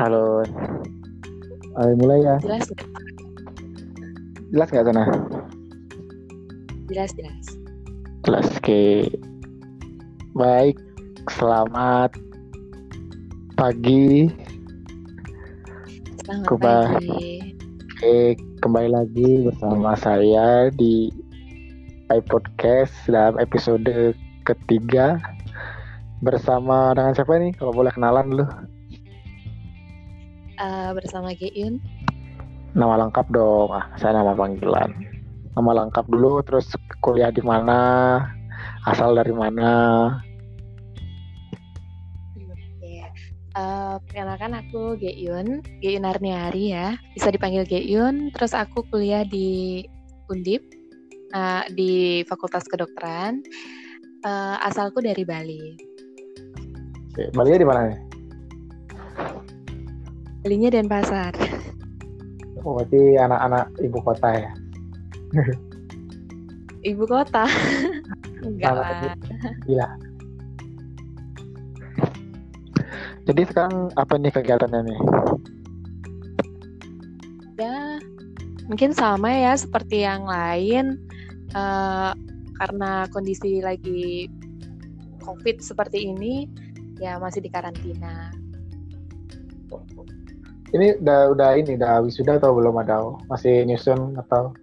Halo. Ayo mulai ya. Jelas nggak? Jelas nggak sana? Jelas, jelas. Jelas. Oke. Baik. Selamat pagi. Selamat Kuba- pagi. Oke, kembali lagi bersama saya di iPodcast dalam episode ketiga bersama dengan siapa nih? Kalau boleh kenalan dulu. Eh, bersama Geyun. Nama lengkap dong. Ah, saya nama panggilan. Nama lengkap dulu, terus kuliah di mana, asal dari mana. Ya. Eh, perkenalkan aku Geyun, Geyun Arniari ya. Bisa dipanggil Geyun. Terus aku kuliah di Undip eh, di Fakultas Kedokteran. Eh, asalku dari Bali. Bali di mana nih? Balinya Denpasar. Oh, berarti anak-anak ibu kota ya. Ibu kota. Enggak lah. Gila. Jadi sekarang apa nih kegiatannya nih? Ya, mungkin sama ya seperti yang lain. Eh, karena kondisi lagi COVID seperti ini, ya masih di karantina. Ini udah udah ini udah wisuda atau belum ada? Masih nyusun atau?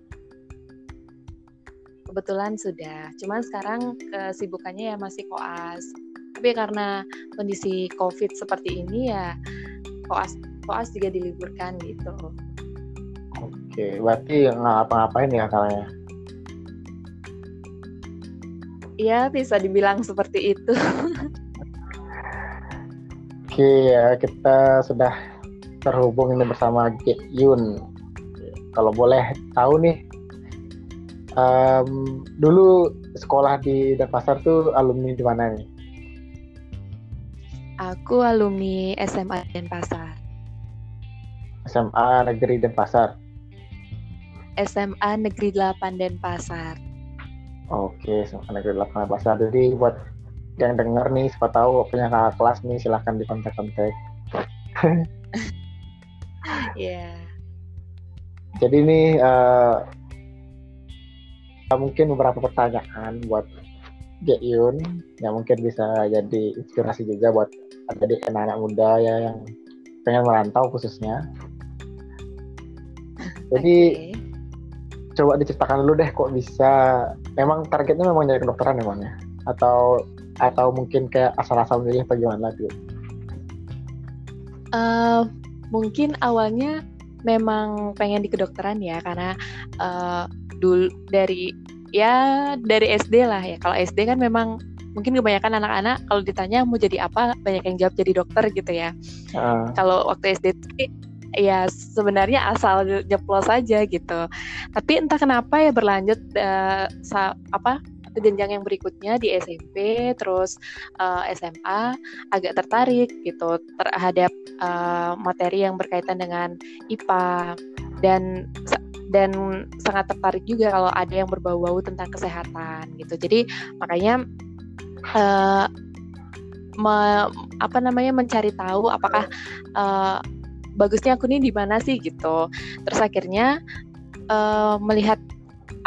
Kebetulan sudah, cuman sekarang kesibukannya ya masih koas. Tapi karena kondisi COVID seperti ini ya koas koas juga diliburkan gitu. Oke, berarti nggak ngapa-ngapain ya kalanya. Iya bisa dibilang seperti itu. Oke, ya kita sudah terhubung ini bersama Ge Yun. Kalau boleh tahu nih, em, dulu sekolah di Denpasar tuh alumni di mana nih? Aku alumni SMA Denpasar. SMA Negeri Denpasar. SMA Negeri 8 Denpasar. Oke, SMA Negeri 8 Denpasar. Jadi buat yang denger nih, siapa tahu punya kakak kelas nih, silahkan di Iya. Jadi nih eh, mungkin beberapa pertanyaan buat Ge Yun yang mungkin bisa jadi inspirasi juga buat adik anak-anak muda ya yang pengen merantau khususnya. Jadi Oke. coba diceritakan dulu deh kok bisa memang targetnya memang jadi kedokteran emangnya atau atau mungkin kayak asal-asal milih atau gimana gitu. Eh, mungkin awalnya memang pengen di kedokteran ya karena eh, dulu dari ya dari SD lah ya. Kalau SD kan memang mungkin kebanyakan anak-anak kalau ditanya mau jadi apa banyak yang jawab jadi dokter gitu ya. Heeh. Kalau waktu SD ya sebenarnya asal nyeplos saja gitu. Tapi entah kenapa ya berlanjut sa- apa ke jenjang yang berikutnya di SMP terus eh, SMA agak tertarik gitu terhadap eh, materi yang berkaitan dengan IPA dan dan sangat tertarik juga kalau ada yang berbau-bau tentang kesehatan gitu. Jadi makanya eh, me- apa namanya mencari tahu apakah eh, bagusnya aku nih di mana sih gitu. Terus akhirnya eh, melihat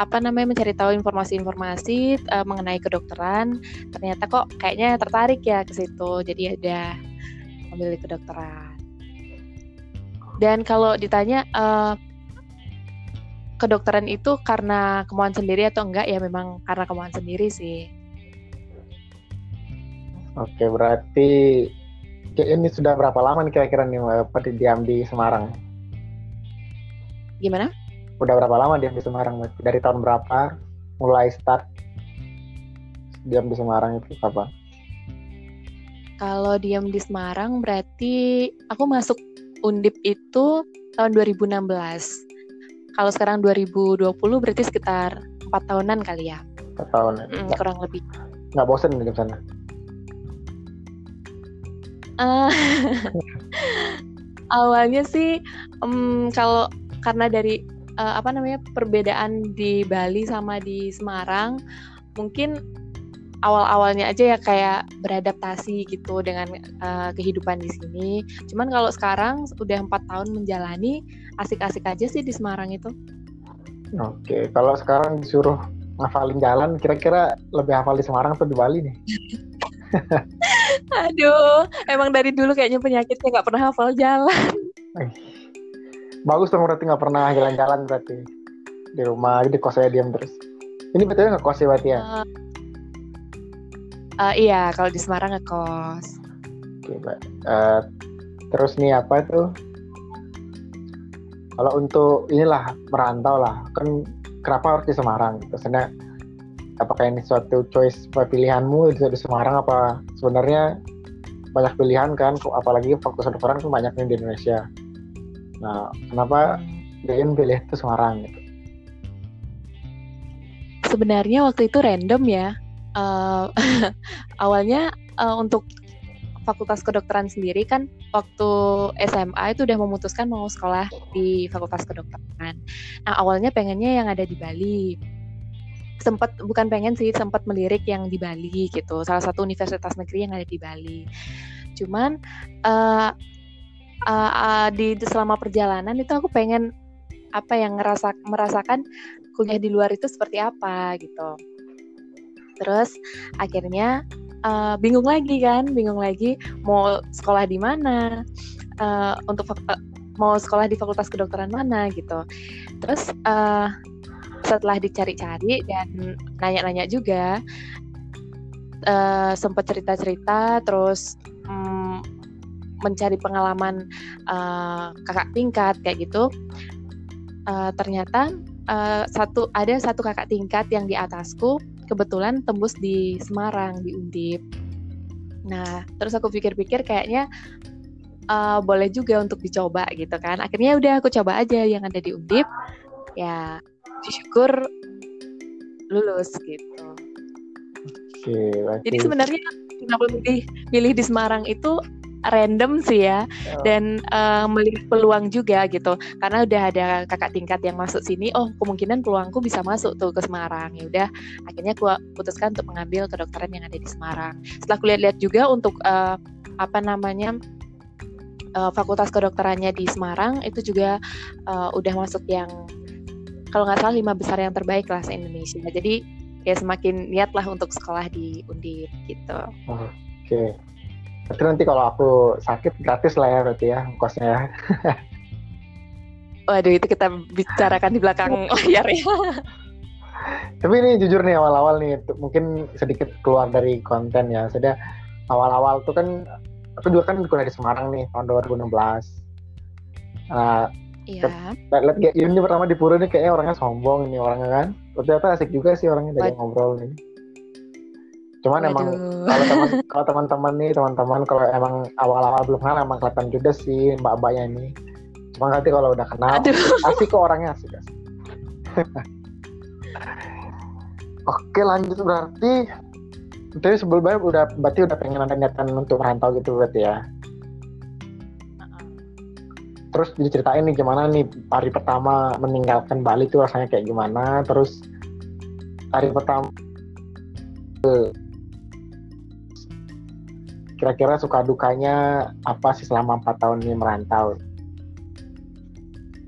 apa namanya mencari tahu informasi-informasi eh, mengenai kedokteran, ternyata kok kayaknya tertarik ya ke situ. Jadi ada memilih kedokteran. Dan kalau ditanya eh, kedokteran itu karena kemauan sendiri atau enggak ya memang karena kemauan sendiri sih. Oke, berarti ini sudah berapa lama nih kira-kira nih diam di Semarang? Gimana? Udah berapa lama diam di Semarang? Berarti? Dari tahun berapa mulai start diam di Semarang itu kapan? Kalau diam di Semarang berarti aku masuk Undip itu tahun 2016. Kalau sekarang 2020 berarti sekitar empat tahunan kali ya, Satu tahun. Mm, Nggak, kurang lebih. nggak bosen di sana? Eh, awalnya sih em, kalau karena dari eh, apa namanya perbedaan di Bali sama di Semarang, mungkin awal-awalnya aja ya kayak beradaptasi gitu dengan uh, kehidupan di sini. Cuman kalau sekarang udah empat tahun menjalani, asik-asik aja sih di Semarang itu. Oke, kalau sekarang disuruh ngafalin jalan, kira-kira lebih hafal di Semarang atau di Bali nih? Aduh, emang dari dulu kayaknya penyakitnya nggak pernah hafal jalan. Bagus dong berarti nggak pernah jalan-jalan berarti di rumah di kos saya diam terus. Ini betul nggak kos ya berarti ya? Uh, uh, iya, kalau di Semarang ngekos. Oke, okay, uh, terus nih apa tuh? Kalau untuk inilah merantau lah, kan kenapa harus di Semarang? Maksudnya apakah ini suatu choice pilihanmu di Semarang apa sebenarnya banyak pilihan kan apalagi fokus kedokteran kan banyak di Indonesia nah kenapa Dein pilih itu Semarang gitu? Sebenarnya waktu itu random ya. Uh, awalnya uh, untuk Fakultas Kedokteran sendiri kan waktu SMA itu udah memutuskan mau sekolah di Fakultas Kedokteran. Nah awalnya pengennya yang ada di Bali, sempat bukan pengen sih sempat melirik yang di Bali gitu. Salah satu universitas negeri yang ada di Bali. Cuman uh, uh, uh, di selama perjalanan itu aku pengen apa yang ngerasa merasakan kuliah di luar itu seperti apa gitu. Terus akhirnya uh, bingung lagi kan bingung lagi mau sekolah di mana uh, untuk mau sekolah di fakultas kedokteran mana gitu. Terus uh, setelah dicari-cari dan nanya-nanya juga uh, sempat cerita-cerita terus um, mencari pengalaman uh, kakak tingkat kayak gitu uh, ternyata uh, satu ada satu kakak tingkat yang di atasku kebetulan tembus di Semarang di Undip nah terus aku pikir-pikir kayaknya uh, boleh juga untuk dicoba gitu kan akhirnya udah aku coba aja yang ada di Undip ya syukur lulus gitu. Oke. Jadi sebenarnya kenapa pilih pilih di Semarang itu random sih ya oh. dan uh, melihat peluang juga gitu karena udah ada kakak tingkat yang masuk sini oh kemungkinan peluangku bisa masuk tuh ke Semarang ya udah akhirnya aku putuskan untuk mengambil kedokteran yang ada di Semarang setelah aku lihat-lihat juga untuk uh, apa namanya uh, fakultas kedokterannya di Semarang itu juga uh, udah masuk yang kalau nggak salah lima besar yang terbaik lah se Indonesia. Jadi ya semakin niat lah untuk sekolah di Undip gitu. Oke. Okay. Berarti nanti kalau aku sakit gratis lah ya berarti ya kosnya ya. Waduh itu kita bicarakan di belakang layar ya. Tapi ini jujur nih awal-awal nih mungkin sedikit keluar dari konten ya. Sudah awal-awal tuh kan aku juga kan kuliah di Semarang nih tahun 2016. Nah, Iya. Lihat kayak ini pertama di Pura nih kayaknya orangnya sombong ini orangnya kan. Ternyata asik juga sih orangnya dari ngobrol nih. Cuman Waduh. emang kalau teman kalau teman-teman nih teman-teman kalau emang awal-awal belum kenal emang kelihatan juga sih mbak-mbaknya ini. Cuma nanti kalau udah kenal Aduh. asik kok orangnya asik asik. Oke lanjut berarti tapi sebelumnya udah berarti udah pengen ada niatan untuk merantau gitu berarti ya terus diceritain nih gimana nih hari pertama meninggalkan Bali itu rasanya kayak gimana terus hari pertama kira-kira suka dukanya apa sih selama empat tahun ini merantau?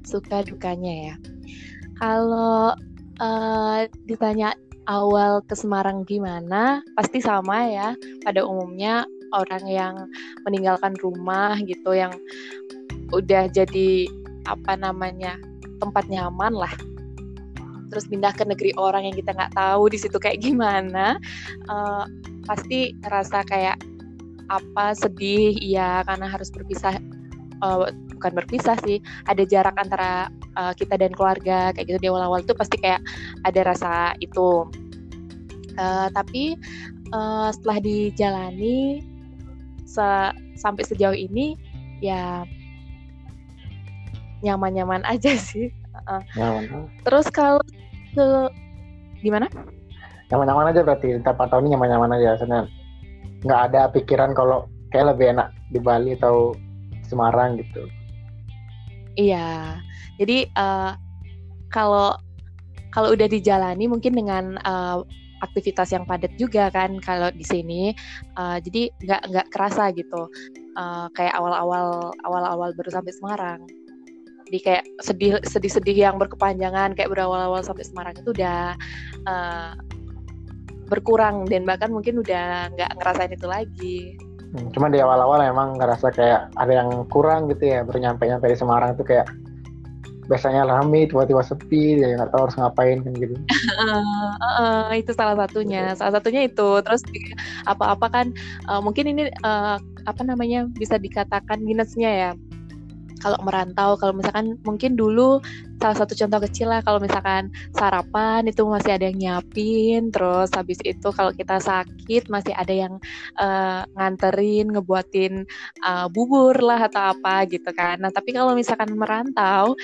Suka dukanya ya. Kalau uh, ditanya awal ke Semarang gimana pasti sama ya. Pada umumnya orang yang meninggalkan rumah gitu yang udah jadi apa namanya tempat nyaman lah. Terus pindah ke negeri orang yang kita nggak tahu di situ kayak gimana uh, pasti rasa kayak apa sedih ya karena harus berpisah uh, bukan berpisah sih ada jarak antara uh, kita dan keluarga kayak gitu di awal-awal itu pasti kayak ada rasa itu uh, tapi uh, setelah dijalani se sampai sejauh ini ya nyaman-nyaman aja sih. Uh, nyaman. Terus kalau ke gimana? Nyaman-nyaman aja berarti empat tahun ini nyaman-nyaman aja. Sebenarnya nggak ada pikiran kalau kayak lebih enak di Bali atau Semarang gitu. Iya. Jadi uh, kalau kalau udah dijalani mungkin dengan uh, aktivitas yang padat juga kan kalau di sini uh, jadi nggak nggak kerasa gitu uh, kayak awal-awal awal-awal baru sampai Semarang jadi kayak sedih sedih-sedih yang berkepanjangan kayak berawal-awal sampai Semarang itu udah uh, berkurang dan bahkan mungkin udah nggak ngerasain itu lagi. Hmm, cuman di awal-awal emang ngerasa kayak ada yang kurang gitu ya baru nyampe nyampe di Semarang itu kayak biasanya rame tiba-tiba sepi ya nggak tahu harus ngapain kan gitu. Uh, uh, itu salah satunya. Salah satunya itu. Terus apa-apa kan uh, mungkin ini uh, apa namanya bisa dikatakan minusnya ya kalau merantau kalau misalkan mungkin dulu salah satu contoh kecil lah kalau misalkan sarapan itu masih ada yang nyiapin terus habis itu kalau kita sakit masih ada yang uh, nganterin ngebuatin uh, bubur lah atau apa gitu kan. Nah tapi kalau misalkan merantau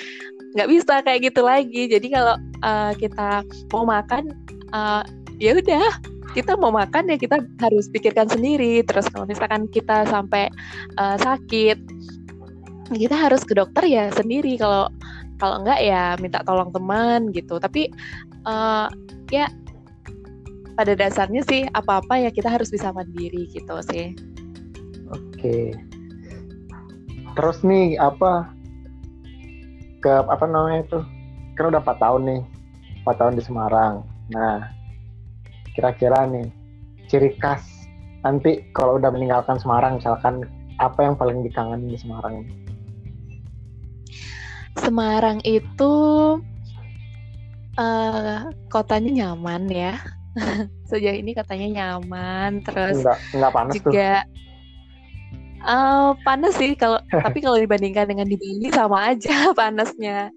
nggak bisa kayak gitu lagi. Jadi kalau uh, kita mau makan uh, ya udah kita mau makan ya kita harus pikirkan sendiri. Terus kalau misalkan kita sampai uh, sakit kita harus ke dokter ya sendiri. Kalau kalau enggak ya minta tolong teman gitu. Tapi uh, ya pada dasarnya sih apa-apa ya kita harus bisa mandiri gitu sih. Oke. Terus nih apa ke apa namanya itu? Kan udah 4 tahun nih 4 tahun di Semarang. Nah kira-kira nih ciri khas nanti kalau udah meninggalkan Semarang misalkan apa yang paling dikangenin di Semarang ini Semarang itu uh, kotanya nyaman ya. Sejauh ini katanya nyaman, terus enggak, enggak panas juga tuh. Uh, panas sih kalau tapi kalau dibandingkan dengan di Bali sama aja panasnya.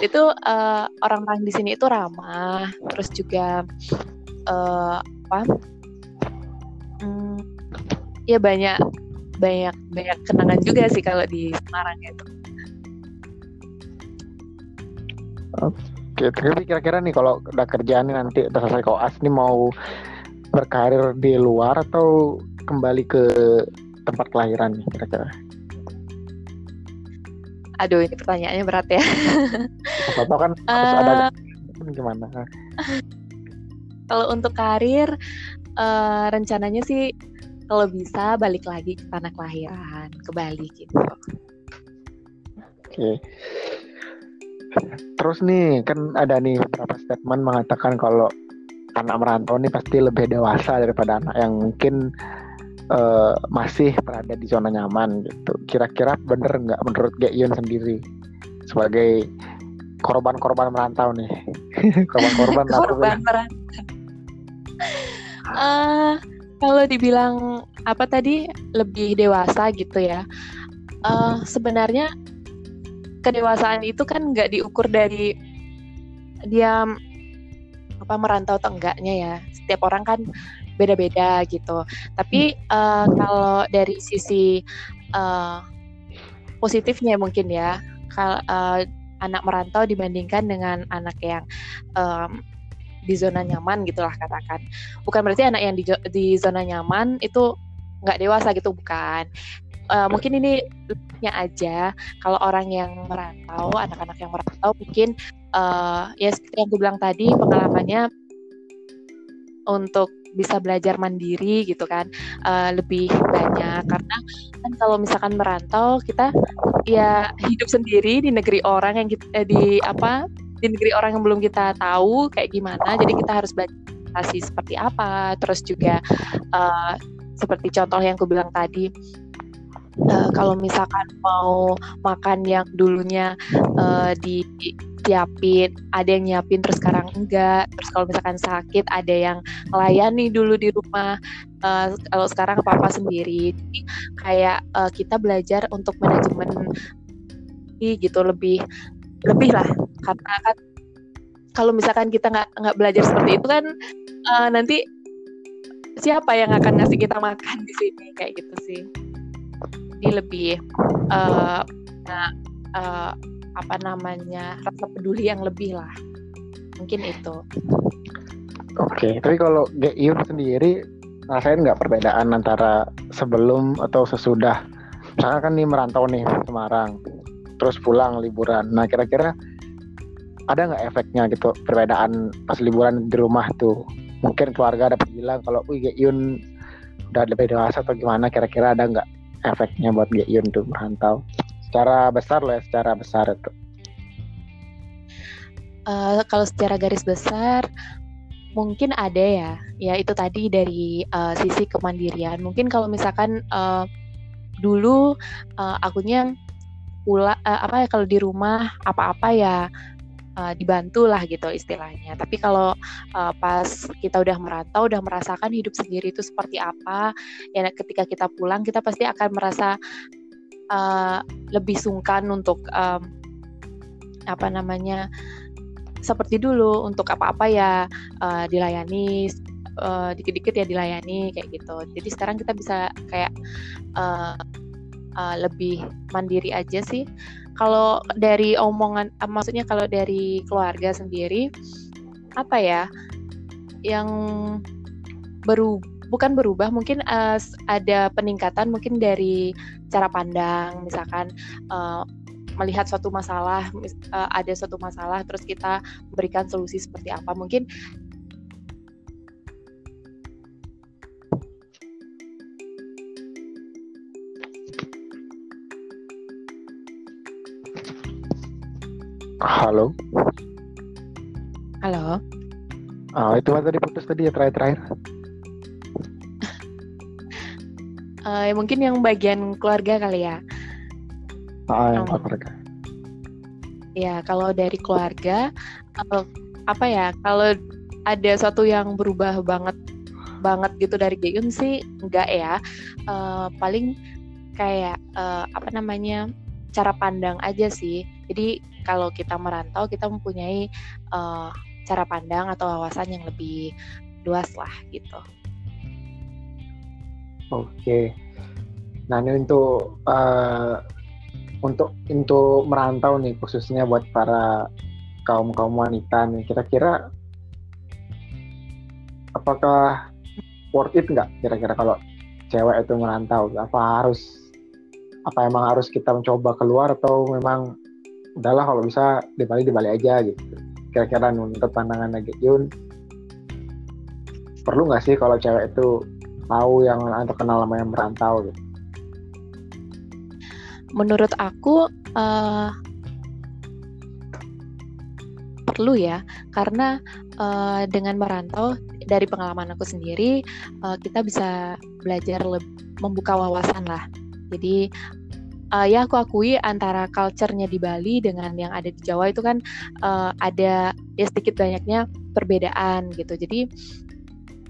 Itu uh, orang-orang di sini itu ramah, terus juga uh, apa? Hmm, ya banyak banyak banyak kenangan juga sih kalau di Semarang itu. Tapi kira-kira nih kalau udah kerjaan nih nanti udah selesai koas nih mau berkarir di luar atau kembali ke tempat kelahiran nih kira-kira? Aduh, ini pertanyaannya berat ya. Apa kan harus uh, ada eh, gimana? Kalau untuk karir, uh, rencananya sih kalau bisa balik lagi ke tanah kelahiran, ke Bali gitu. Oke. Terus nih kan ada nih beberapa statement mengatakan kalau anak merantau nih pasti lebih dewasa daripada anak yang mungkin uh, masih berada di zona nyaman gitu. Kira-kira bener nggak menurut Geyun sendiri sebagai korban-korban merantau nih? Korban-korban korban merantau. uh, kalau dibilang apa tadi lebih dewasa gitu ya. Uh, sebenarnya kedewasaan itu kan nggak diukur dari dia apa merantau atau enggaknya ya. Setiap orang kan beda-beda gitu. Tapi uh, kalau dari sisi uh, positifnya mungkin ya kalau uh, anak merantau dibandingkan dengan anak yang um, di zona nyaman gitulah katakan. Bukan berarti anak yang di, di zona nyaman itu nggak dewasa gitu bukan uh, mungkin ini nya aja. Kalau orang yang merantau anak-anak yang merantau mungkin uh, ya seperti yang gue bilang tadi pengalamannya untuk bisa belajar mandiri gitu kan uh, lebih banyak. Karena kan kalau misalkan merantau kita ya hidup sendiri di negeri orang yang kita eh, di apa di negeri orang yang belum kita tahu kayak gimana. Jadi kita harus belajar seperti apa. Terus juga uh, seperti contoh yang aku bilang tadi uh, kalau misalkan mau makan yang dulunya uh, di siapin, ada yang nyiapin terus sekarang enggak. Terus kalau misalkan sakit ada yang melayani dulu di rumah. Uh, kalau sekarang apa-apa sendiri. Jadi kayak uh, kita belajar untuk manajemen gitu lebih lebih lah karena kan kalau misalkan kita nggak nggak belajar seperti itu kan uh, nanti siapa yang akan ngasih kita makan di sini kayak gitu sih jadi lebih uh, uh, apa namanya rasa peduli yang lebih lah. Mungkin itu. Oke okay. tapi kalau Geyun sendiri rasain nggak perbedaan antara sebelum atau sesudah? Misalnya kan nih merantau nih Semarang terus pulang liburan. Nah kira-kira ada nggak efeknya gitu perbedaan pas liburan di rumah tuh? Mungkin keluarga dapat bilang kalau wih Yun udah lebih dewasa atau gimana? Kira-kira ada nggak efeknya buat Yun tuh merantau. Secara besar loh ya secara besar itu. Uh, kalau secara garis besar mungkin ada ya. Ya itu tadi dari uh, sisi kemandirian. Mungkin kalau misalkan uh, dulu uh, akunya pula uh, apa ya kalau di rumah apa-apa ya uh, dibantu lah gitu istilahnya. Tapi kalau uh, pas kita udah merantau, udah merasakan hidup sendiri itu seperti apa, ya ketika kita pulang kita pasti akan merasa uh, lebih sungkan untuk um, apa namanya seperti dulu untuk apa-apa ya uh, dilayani uh, dikit-dikit ya dilayani kayak gitu. Jadi sekarang kita bisa kayak uh, uh, lebih mandiri aja sih. Kalau dari omongan, uh, maksudnya kalau dari keluarga sendiri apa ya yang baru bukan berubah mungkin uh, ada peningkatan mungkin dari cara pandang misalkan uh, melihat suatu masalah uh, ada suatu masalah terus kita berikan solusi seperti apa. Mungkin Halo. Halo. Oh, itu tadi putus tadi ya terakhir-terakhir. uh, mungkin yang bagian keluarga kali ya. Ah, yang um, keluarga. Ya, kalau dari keluarga, uh, apa ya? Kalau ada satu yang berubah banget banget gitu dari Gayun sih enggak ya. Uh, paling kayak uh, apa namanya? cara pandang aja sih. Jadi kalau kita merantau kita mempunyai uh, cara pandang atau wawasan yang lebih luas lah gitu. Oke. Nah ini untuk uh, untuk untuk merantau nih khususnya buat para kaum kaum wanita nih kira-kira apakah worth it nggak kira-kira kalau cewek itu merantau apa harus apa emang harus kita mencoba keluar atau memang udahlah kalau bisa di Bali di Bali aja gitu. Kira-kira untuk pandangan lagi Yun perlu nggak sih kalau cewek itu tahu yang atau kenal sama yang merantau gitu? Menurut aku uh, perlu ya. Karena uh, dengan merantau dari pengalaman aku sendiri uh, kita bisa belajar membuka wawasan lah. Jadi uh, ya aku akui antara culture-nya di Bali dengan yang ada di Jawa itu kan uh, ada ya sedikit banyaknya perbedaan gitu. Jadi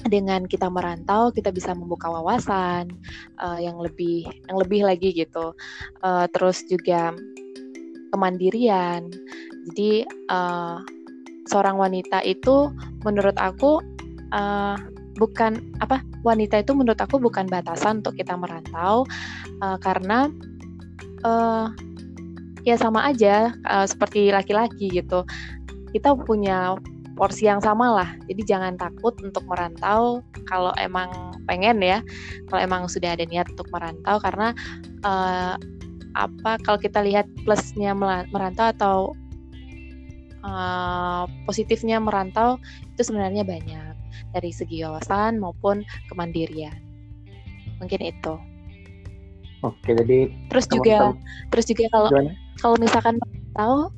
dengan kita merantau kita bisa membuka wawasan uh, yang lebih yang lebih lagi gitu. Uh, terus juga kemandirian. Jadi uh, seorang wanita itu menurut aku uh, bukan apa wanita itu menurut aku bukan batasan untuk kita merantau uh, karena uh, ya sama aja uh, seperti laki-laki gitu kita punya porsi yang sama lah. Jadi jangan takut untuk merantau kalau emang pengen ya, kalau emang sudah ada niat untuk merantau karena uh, apa kalau kita lihat plusnya merantau atau uh, positifnya merantau itu sebenarnya banyak dari segi wawasan maupun kemandirian. Mungkin itu. Oke, jadi terus juga terus juga kalau kalau misalkan merantau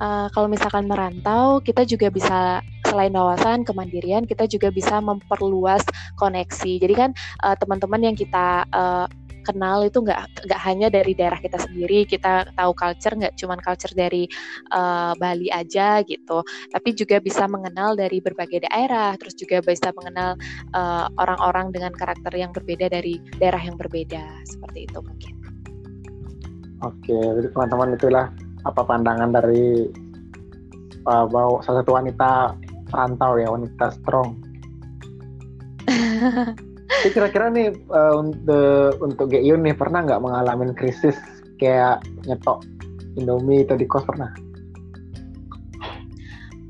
uh, kalau misalkan merantau, kita juga bisa selain wawasan kemandirian, kita juga bisa memperluas koneksi. Jadi kan uh, teman-teman yang kita uh, kenal itu nggak nggak hanya dari daerah kita sendiri kita tahu culture nggak cuman culture dari uh, Bali aja gitu. Tapi juga bisa mengenal dari berbagai daerah terus juga bisa mengenal orang-orang uh, dengan karakter yang berbeda dari daerah yang berbeda. Seperti itu mungkin. Oke jadi teman-teman itulah apa pandangan dari uh, bahwa salah satu wanita rantau ya wanita strong. Jadi kira-kira nih uh, untuk untuk Geyun nih pernah nggak mengalami krisis kayak nyetok Indomie atau di kos pernah?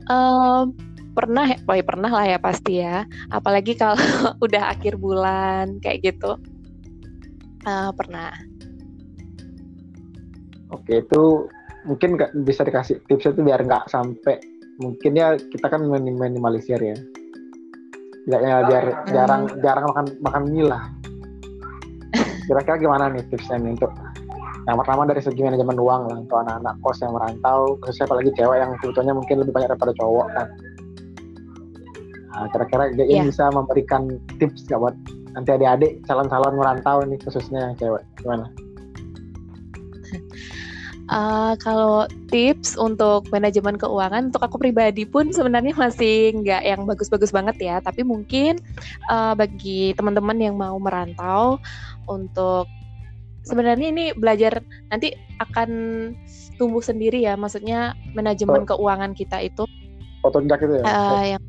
Um, pernah oh, ya pernah lah ya pasti ya. Apalagi kalau udah akhir bulan kayak gitu. Uh, pernah. Oke itu mungkin nggak bisa dikasih tipsnya itu biar nggak sampai mungkin ya kita kan minimalisir ya nggak ya biar jarang jarang makan makan mie lah. Kira-kira gimana nih tipsnya nih untuk yang pertama dari segi manajemen uang lah untuk anak-anak kos yang merantau khususnya apalagi cewek yang kebutuhannya mungkin lebih banyak daripada cowok kan. Nah, kira-kira dia yeah. bisa memberikan tips nggak buat nanti adik-adik calon-calon merantau nih khususnya yang cewek? Gimana Uh, kalau tips untuk manajemen keuangan untuk aku pribadi pun sebenarnya masih nggak yang bagus-bagus banget ya. Tapi mungkin uh, bagi teman-teman yang mau merantau untuk sebenarnya ini belajar nanti akan tumbuh sendiri ya. Maksudnya manajemen oh. keuangan kita itu. Otodidak itu ya. Uh, yang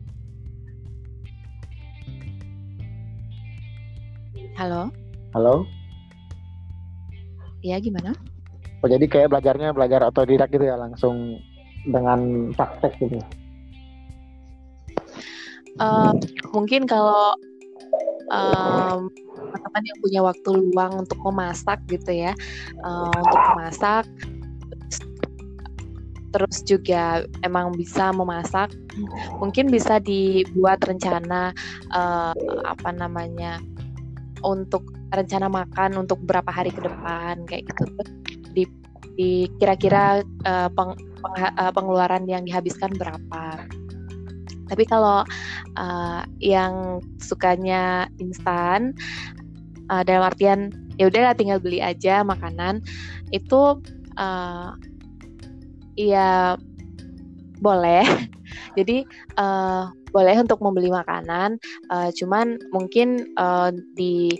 Halo. Halo. Iya gimana? Oh, jadi kayak belajarnya belajar otodidak gitu ya langsung dengan praktek gitu. Uh, mungkin kalau um, teman-teman yang punya waktu luang untuk memasak gitu ya, uh, untuk memasak, terus juga emang bisa memasak, mungkin bisa dibuat rencana uh, apa namanya untuk rencana makan untuk berapa hari ke depan kayak gitu di di kira-kira uh, peng, peng, uh, pengeluaran yang dihabiskan berapa. Tapi kalau uh, yang sukanya instan uh, dalam artian ya udah tinggal beli aja makanan itu uh, ya boleh. Jadi uh, boleh untuk membeli makanan, uh, cuman mungkin uh, di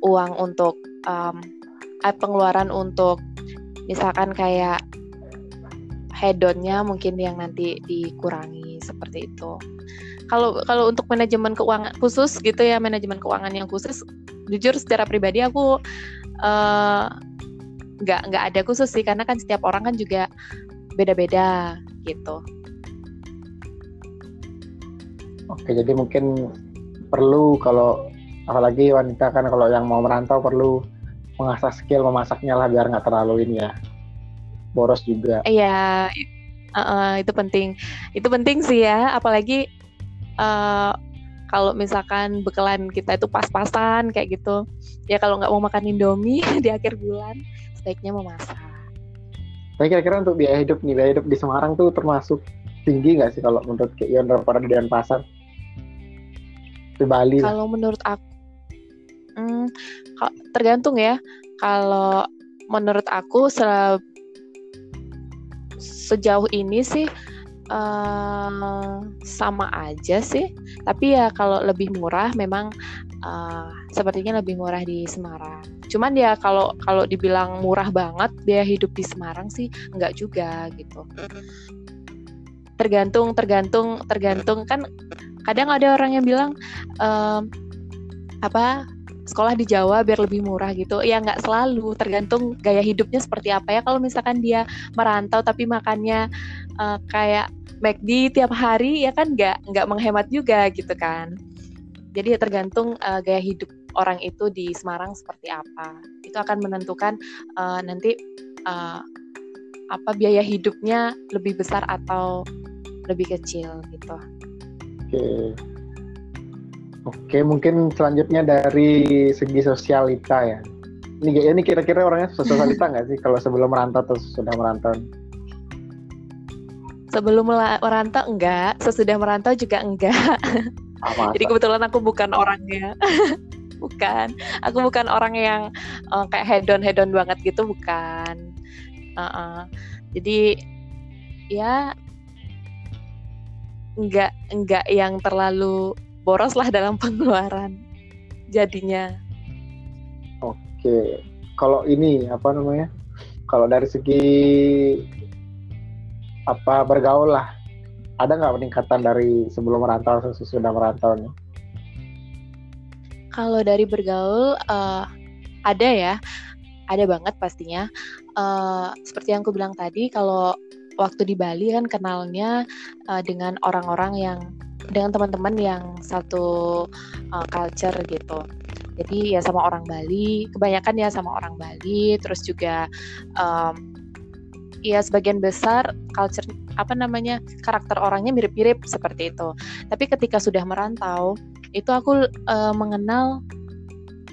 uang untuk um, pengeluaran untuk misalkan kayak hedonnya mungkin yang nanti dikurangi seperti itu. Kalau kalau untuk manajemen keuangan khusus gitu ya manajemen keuangan yang khusus, jujur secara pribadi aku uh, nggak nggak ada khusus sih karena kan setiap orang kan juga beda-beda gitu. Oke jadi mungkin perlu kalau apalagi wanita kan kalau yang mau merantau perlu mengasah skill memasaknya lah biar nggak terlalu ini ya boros juga. Iya, uh, uh, itu penting. Itu penting sih ya, apalagi uh, kalau misalkan bekalan kita itu pas-pasan kayak gitu. Ya kalau nggak mau makan Indomie di akhir bulan, sebaiknya memasak. Tapi kira-kira untuk biaya hidup nih, biaya hidup di Semarang tuh termasuk tinggi nggak sih kalau menurut Kak Ion daripada di Denpasar? Di Bali. Kalau menurut aku, hmm, tergantung ya. Kalau menurut aku se sejauh ini sih uh, sama aja sih. Tapi ya kalau lebih murah memang uh, sepertinya lebih murah di Semarang. Cuman ya kalau kalau dibilang murah banget biaya hidup di Semarang sih enggak juga gitu. Tergantung tergantung tergantung kan kadang ada orang yang bilang uh, apa sekolah di Jawa biar lebih murah gitu. Ya nggak selalu. Tergantung gaya hidupnya seperti apa ya. Kalau misalkan dia merantau tapi makannya uh, kayak McD tiap hari ya kan nggak nggak menghemat juga gitu kan. Jadi ya tergantung uh, gaya hidup orang itu di Semarang seperti apa. Itu akan menentukan uh, nanti uh, apa biaya hidupnya lebih besar atau lebih kecil gitu. Oke. Oke, mungkin selanjutnya dari segi sosialita ya. Ini ini kira-kira orangnya sosialita nggak sih kalau sebelum merantau atau sudah merantau? Sebelum merantau enggak, sesudah merantau juga enggak. Ah, Jadi kebetulan aku bukan orangnya. bukan. Aku bukan orang yang uh, kayak hedon hedon banget gitu, bukan. Uh -uh. Jadi ya enggak enggak yang terlalu boros lah dalam pengeluaran jadinya. Oke, kalau ini apa namanya? Kalau dari segi apa bergaul lah, ada nggak peningkatan dari sebelum merantau sesudah merantau nih? Kalau dari bergaul uh, ada ya, ada banget pastinya. Uh, seperti yang aku bilang tadi, kalau waktu di Bali kan kenalnya uh, dengan orang-orang yang dengan teman-teman yang satu uh, culture gitu. Jadi ya sama orang Bali, kebanyakan ya sama orang Bali, terus juga um, ya sebagian besar culture apa namanya karakter orangnya mirip-mirip seperti itu. Tapi ketika sudah merantau, itu aku uh, mengenal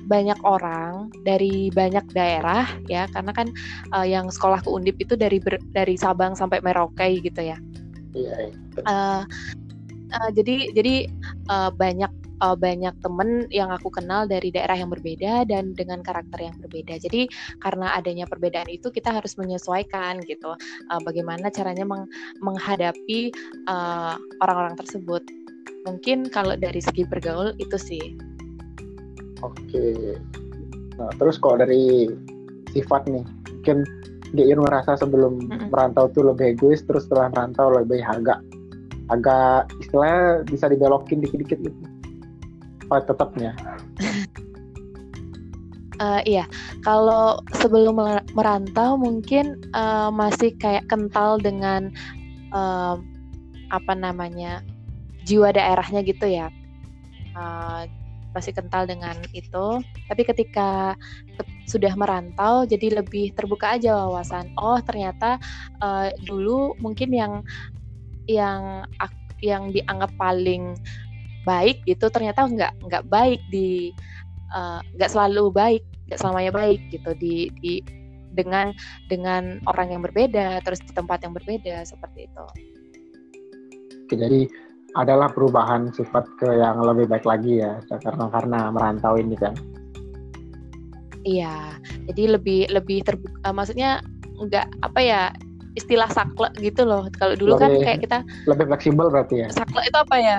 banyak orang dari banyak daerah ya karena kan uh, yang sekolah ke Undip itu dari ber, dari Sabang sampai Merauke gitu ya. Iya. iya. Uh, uh, jadi jadi uh, banyak uh, banyak temen yang aku kenal dari daerah yang berbeda dan dengan karakter yang berbeda. Jadi karena adanya perbedaan itu kita harus menyesuaikan gitu. Uh, bagaimana caranya meng menghadapi orang orang-orang tersebut. Mungkin kalau dari segi bergaul itu sih. Oke. Nah, terus kalau dari sifat nih, mungkin dia ngerasa sebelum mm -hmm. merantau tuh lebih egois, terus setelah merantau lebih agak agak istilahnya bisa dibelokin dikit-dikit gitu. Oh, tetapnya. Uh, iya. Kalau sebelum merantau mungkin uh, masih kayak kental dengan uh, apa namanya jiwa daerahnya gitu ya. Uh, masih kental dengan itu. Tapi ketika sudah merantau jadi lebih terbuka aja wawasan. Oh ternyata uh, dulu mungkin yang yang yang dianggap paling baik gitu ternyata nggak nggak baik di eh, nggak uh, selalu baik nggak selamanya baik gitu di di dengan dengan orang yang berbeda terus di tempat yang berbeda seperti itu. Oke, jadi adalah perubahan sifat ke yang lebih baik lagi ya karena karena merantau ini kan. Iya, jadi lebih lebih terbuka. Maksudnya nggak apa ya istilah sakle gitu loh. Kalau dulu kan lebih, kan kayak kita lebih fleksibel berarti ya. Sakle itu apa ya?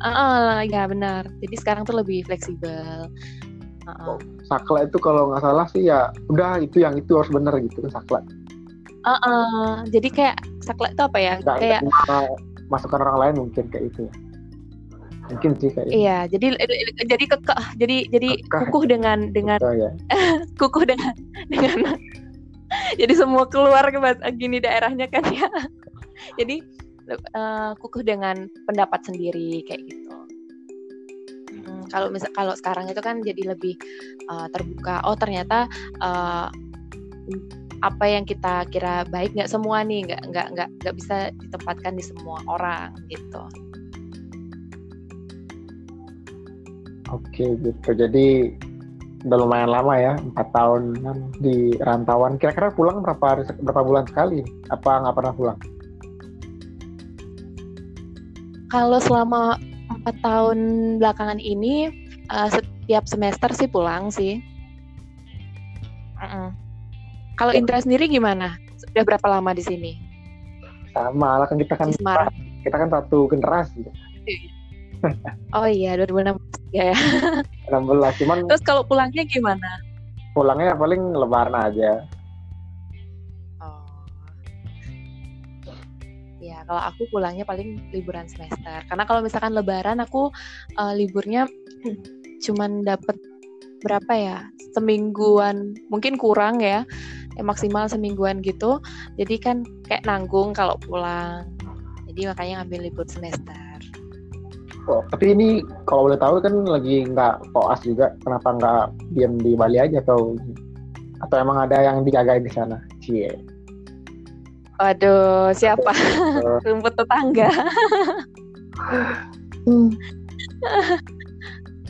Uh, ya benar. Jadi sekarang tuh lebih fleksibel. Uh -uh. Sakla itu kalau nggak salah sih ya udah itu yang itu harus benar gitu sakla. Uh -uh. Jadi kayak sakla itu apa ya? Gak, kayak masukan orang lain mungkin kayak itu. Ya. Mungkin sih kayak. Iya, jadi jadi kekeh, jadi jadi kukuh dengan dengan Betul, ya. kukuh dengan dengan jadi semua keluar ke gini daerahnya kan ya. jadi uh, kukuh dengan pendapat sendiri kayak gitu. Hmm, kalau misal kalau sekarang itu kan jadi lebih uh, terbuka. Oh ternyata uh, apa yang kita kira baik nggak semua nih nggak nggak nggak nggak bisa ditempatkan di semua orang gitu. Oke gitu. Jadi udah lumayan lama ya empat tahun di rantauan. Kira-kira pulang berapa berapa bulan sekali? Apa nggak pernah pulang? Kalau selama empat tahun belakangan ini uh, setiap semester sih pulang sih. Uh -uh. Kalau Indra sendiri gimana? Sudah berapa lama di sini? Sama lah kan kita kan kita kan satu generasi. oh iya 2016 ya. 16 cuman. Terus kalau pulangnya gimana? Pulangnya paling lebaran aja. kalau aku pulangnya paling liburan semester karena kalau misalkan lebaran aku uh, liburnya cuman dapat berapa ya semingguan mungkin kurang ya eh, maksimal semingguan gitu jadi kan kayak nanggung kalau pulang jadi makanya ngambil libur semester Oh, tapi ini kalau boleh tahu kan lagi nggak koas juga, kenapa nggak diam di Bali aja atau atau emang ada yang dijagain di sana? Cie. Waduh, siapa? Rumput tetangga.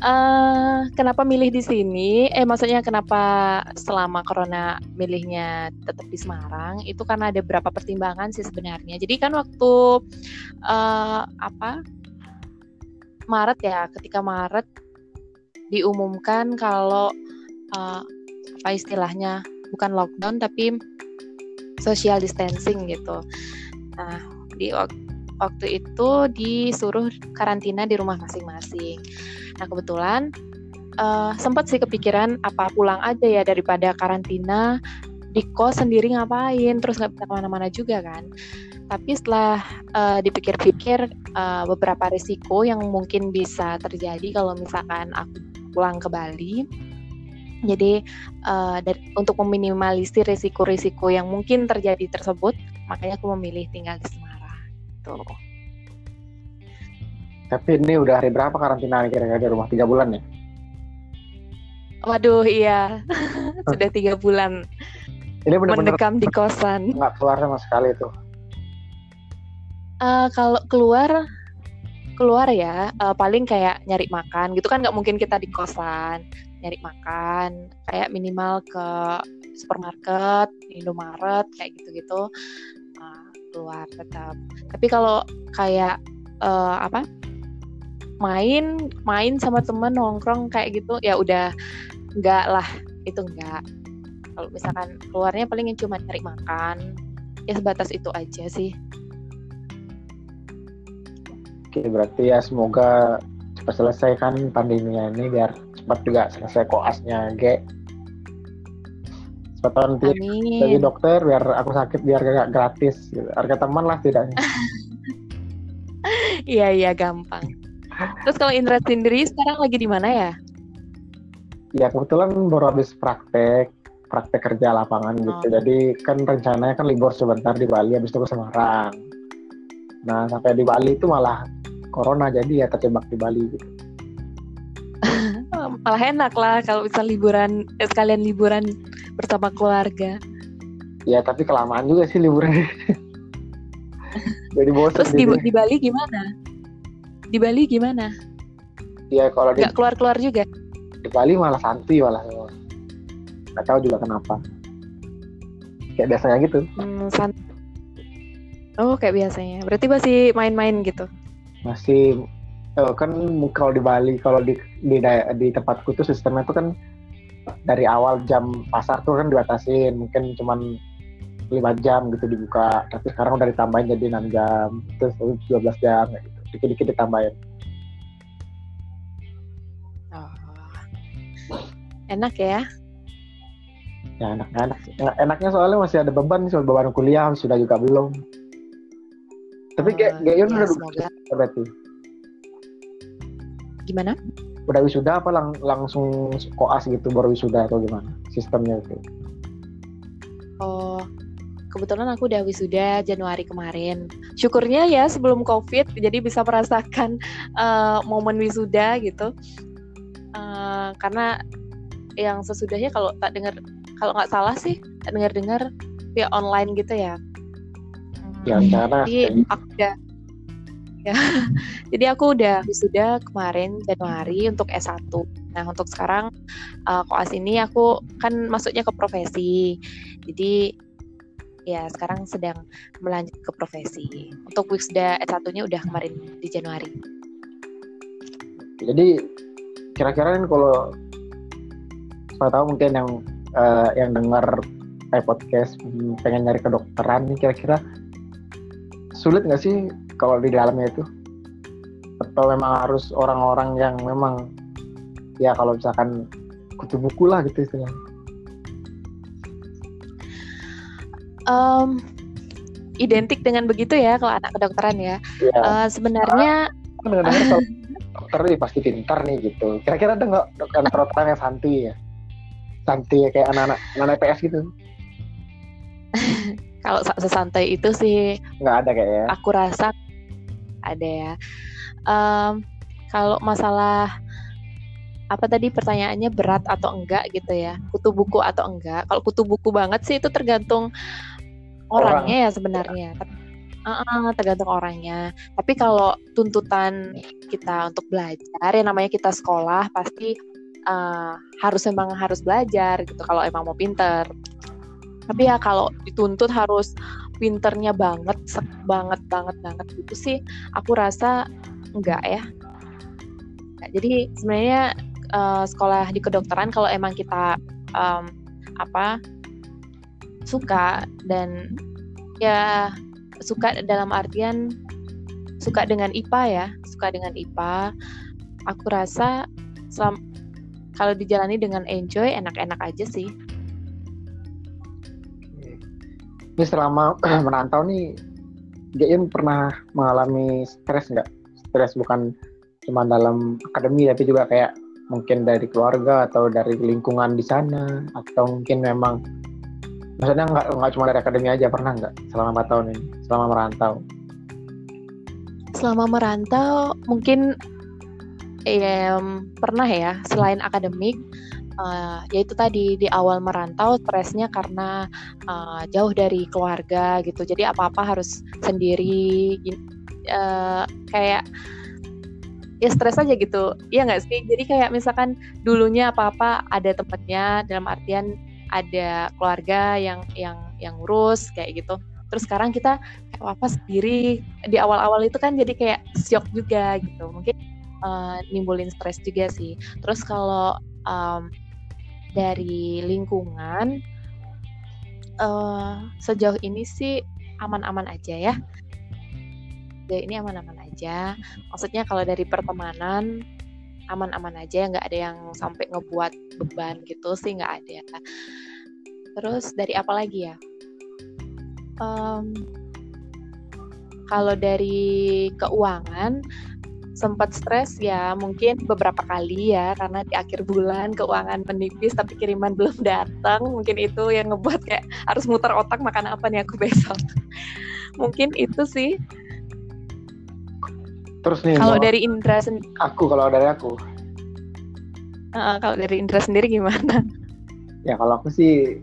uh, kenapa milih di sini? Eh, maksudnya kenapa selama corona milihnya tetap di Semarang? Itu karena ada beberapa pertimbangan sih sebenarnya. Jadi kan waktu uh, apa Maret ya, ketika Maret diumumkan kalau uh, apa istilahnya bukan lockdown tapi social distancing gitu. Nah, di waktu itu disuruh karantina di rumah masing-masing. Nah, kebetulan uh, sempat sih kepikiran apa pulang aja ya daripada karantina di kos sendiri ngapain, terus nggak bisa ke mana-mana juga kan. Tapi setelah uh, dipikir-pikir uh, beberapa risiko yang mungkin bisa terjadi kalau misalkan aku pulang ke Bali, jadi uh, dari, untuk meminimalisir risiko-risiko yang mungkin terjadi tersebut, makanya aku memilih tinggal di Semarang. Tuh. Tapi ini udah hari berapa karantina kira-kira di rumah tiga bulan ya? Waduh, iya sudah tiga bulan. Ini benar-benar mendekam di kosan. nggak keluar sama sekali tuh. Eh, kalau keluar keluar ya. Eh, paling kayak nyari makan gitu. Kan nggak mungkin kita di kosan nyari makan. Kayak minimal ke supermarket Indomaret kayak gitu-gitu. Eh, keluar tetap. Tapi kalau kayak eh, apa? Main main sama temen nongkrong kayak gitu ya udah nggak lah. Itu enggak kalau misalkan keluarnya paling cuma nyari makan ya sebatas itu aja sih Oke, berarti ya semoga cepat selesai kan pandeminya ini biar cepat juga selesai koasnya, Ge. Cepat nanti jadi dokter biar aku sakit biar gak gratis. gitu. Harga teman lah tidaknya. Iya iya gampang. Terus kalau Indra sendiri sekarang lagi di mana ya? Ya kebetulan baru habis praktek, praktek kerja lapangan gitu. Oh. Jadi kan rencananya kan libur sebentar di Bali, habis itu ke Semarang. Nah sampai di Bali itu malah corona jadi ya terjebak di Bali gitu. Oh, Malah enak lah kalau bisa liburan eh, sekalian liburan bersama keluarga. Ya tapi kelamaan juga sih liburan. jadi bosan. Terus di, jadi. di Bali gimana? Di Bali gimana? Ya kalau di, Nggak keluar-keluar juga? di Bali malah santuy malah. Tahu juga kenapa. Kayak biasanya gitu. Hmm, san- Oh kayak biasanya. Berarti masih main-main gitu. masih eh, kan kalau di Bali kalau di di, di tempatku tuh sistemnya tuh kan dari awal jam pasar tuh kan dibatasin mungkin cuman 5 jam gitu dibuka tapi sekarang udah ditambahin jadi 6 jam terus 12 jam gitu dikit-dikit ditambahin Oh. Enak ya? Ya enak sih. Enak- enaknya soalnya masih ada beban soal beban kuliah sudah juga belum tapi kayak Oh, Gayun ya, udah semoga. berarti Gimana? udah wisuda apa lang- langsung koas gitu baru wisuda atau gimana sistemnya itu Oh, kebetulan aku udah wisuda Januari kemarin. Syukurnya ya sebelum COVID, jadi bisa merasakan eh, momen wisuda gitu. Eh, karena yang sesudahnya kalau tak dengar, kalau nggak salah sih, dengar-dengar via online gitu ya. ya karena Jadi aku udah, ya, jadi aku udah wisuda kemarin Januari untuk S1. Nah untuk sekarang eh, koas ini aku kan masuknya ke profesi. Jadi ya sekarang sedang melanjut ke profesi. Untuk wisuda S1-nya udah kemarin di Januari. Jadi kira-kira kan kalau saya tahu mungkin yang eh, yang dengar eh, podcast pengen nyari kedokteran nih kira-kira sulit nggak sih kalau di dalamnya itu? Atau memang harus orang-orang yang memang ya kalau misalkan kutu buku lah gitu istilahnya. Em, identik dengan begitu ya kalau anak kedokteran ya. Ya, Eh, sebenarnya kan dengar-dengar kalau dokter nih pasti pintar nih gitu. Kira-kira ada nggak dokter yang santuy ya? Santuy ya kayak anak-anak anak IPS gitu? kalau sa- sesantai itu sih Nggak ada kayaknya. aku rasa ada ya. Em, kalau masalah apa tadi pertanyaannya berat atau enggak gitu ya, kutu buku atau enggak? Kalau kutu buku banget sih itu tergantung orangnya ya sebenarnya. Tapi- Uh-uh, tergantung orangnya. Tapi kalau tuntutan kita untuk belajar, ya namanya kita sekolah pasti uh, harus memang harus belajar gitu. Kalau emang mau pinter. Tapi ya kalau dituntut harus pinternya banget, banget banget banget gitu sih, aku rasa enggak ya. Nah, Jadi sebenarnya uh, sekolah di kedokteran kalau emang kita um, apa suka dan ya suka dalam artian suka dengan IPA ya, suka dengan IPA. Aku rasa selam- kalau dijalani dengan enjoy enak-enak aja sih. Ini selama merantau nih, Jain pernah mengalami stres nggak? Stres bukan cuma dalam akademi, tapi juga kayak mungkin dari keluarga atau dari lingkungan di sana, atau mungkin memang maksudnya nggak nggak cuma dari akademi aja pernah nggak selama 4 tahun ini, selama merantau? Selama merantau mungkin em, pernah ya selain akademik uh, yaitu tadi di awal merantau stresnya karena uh, jauh dari keluarga gitu. Jadi apa apa harus sendiri uh, kayak ya stres aja gitu. Iya nggak sih? Jadi kayak misalkan dulunya apa apa ada tempatnya dalam artian ada keluarga yang yang yang ngurus kayak gitu. Terus sekarang kita kayak apa sendiri di awal-awal itu kan jadi kayak shock juga gitu. Mungkin uh, nimbulin stres juga sih. Terus kalau um, dari lingkungan uh, sejauh ini sih aman-aman aja ya. Ini aman-aman aja. Maksudnya kalau dari pertemanan aman-aman aja nggak ada yang sampai ngebuat beban gitu sih nggak ada. Terus dari apa lagi ya? Um, kalau dari keuangan sempat stres ya mungkin beberapa kali ya karena di akhir bulan keuangan menipis tapi kiriman belum datang. Mungkin itu yang ngebuat kayak harus muter otak makan apa nih aku besok? Mungkin itu sih. Terus nih kalau dari Indra sendiri aku kalau dari aku. Uh, kalau dari Indra sendiri gimana? Ya kalau aku sih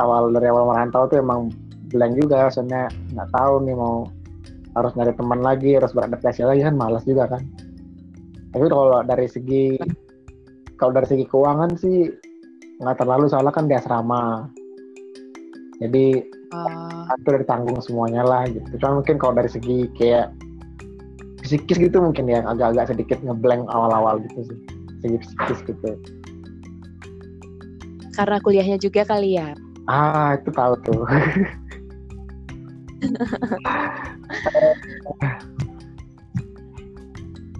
awal dari awal merantau tuh emang blank juga soalnya nggak tahu nih mau harus nyari teman lagi harus beradaptasi lagi kan malas juga kan. Tapi kalau dari segi kalau dari segi keuangan sih nggak terlalu soalnya kan di asrama. Jadi uh. itu dari tanggung semuanya lah gitu. Cuma mungkin kalau dari segi kayak psikis gitu mungkin yang agak-agak sedikit ngeblank awal-awal gitu sih. Segi psikis gitu. Karena kuliahnya juga kali ya? Ah itu tahu tuh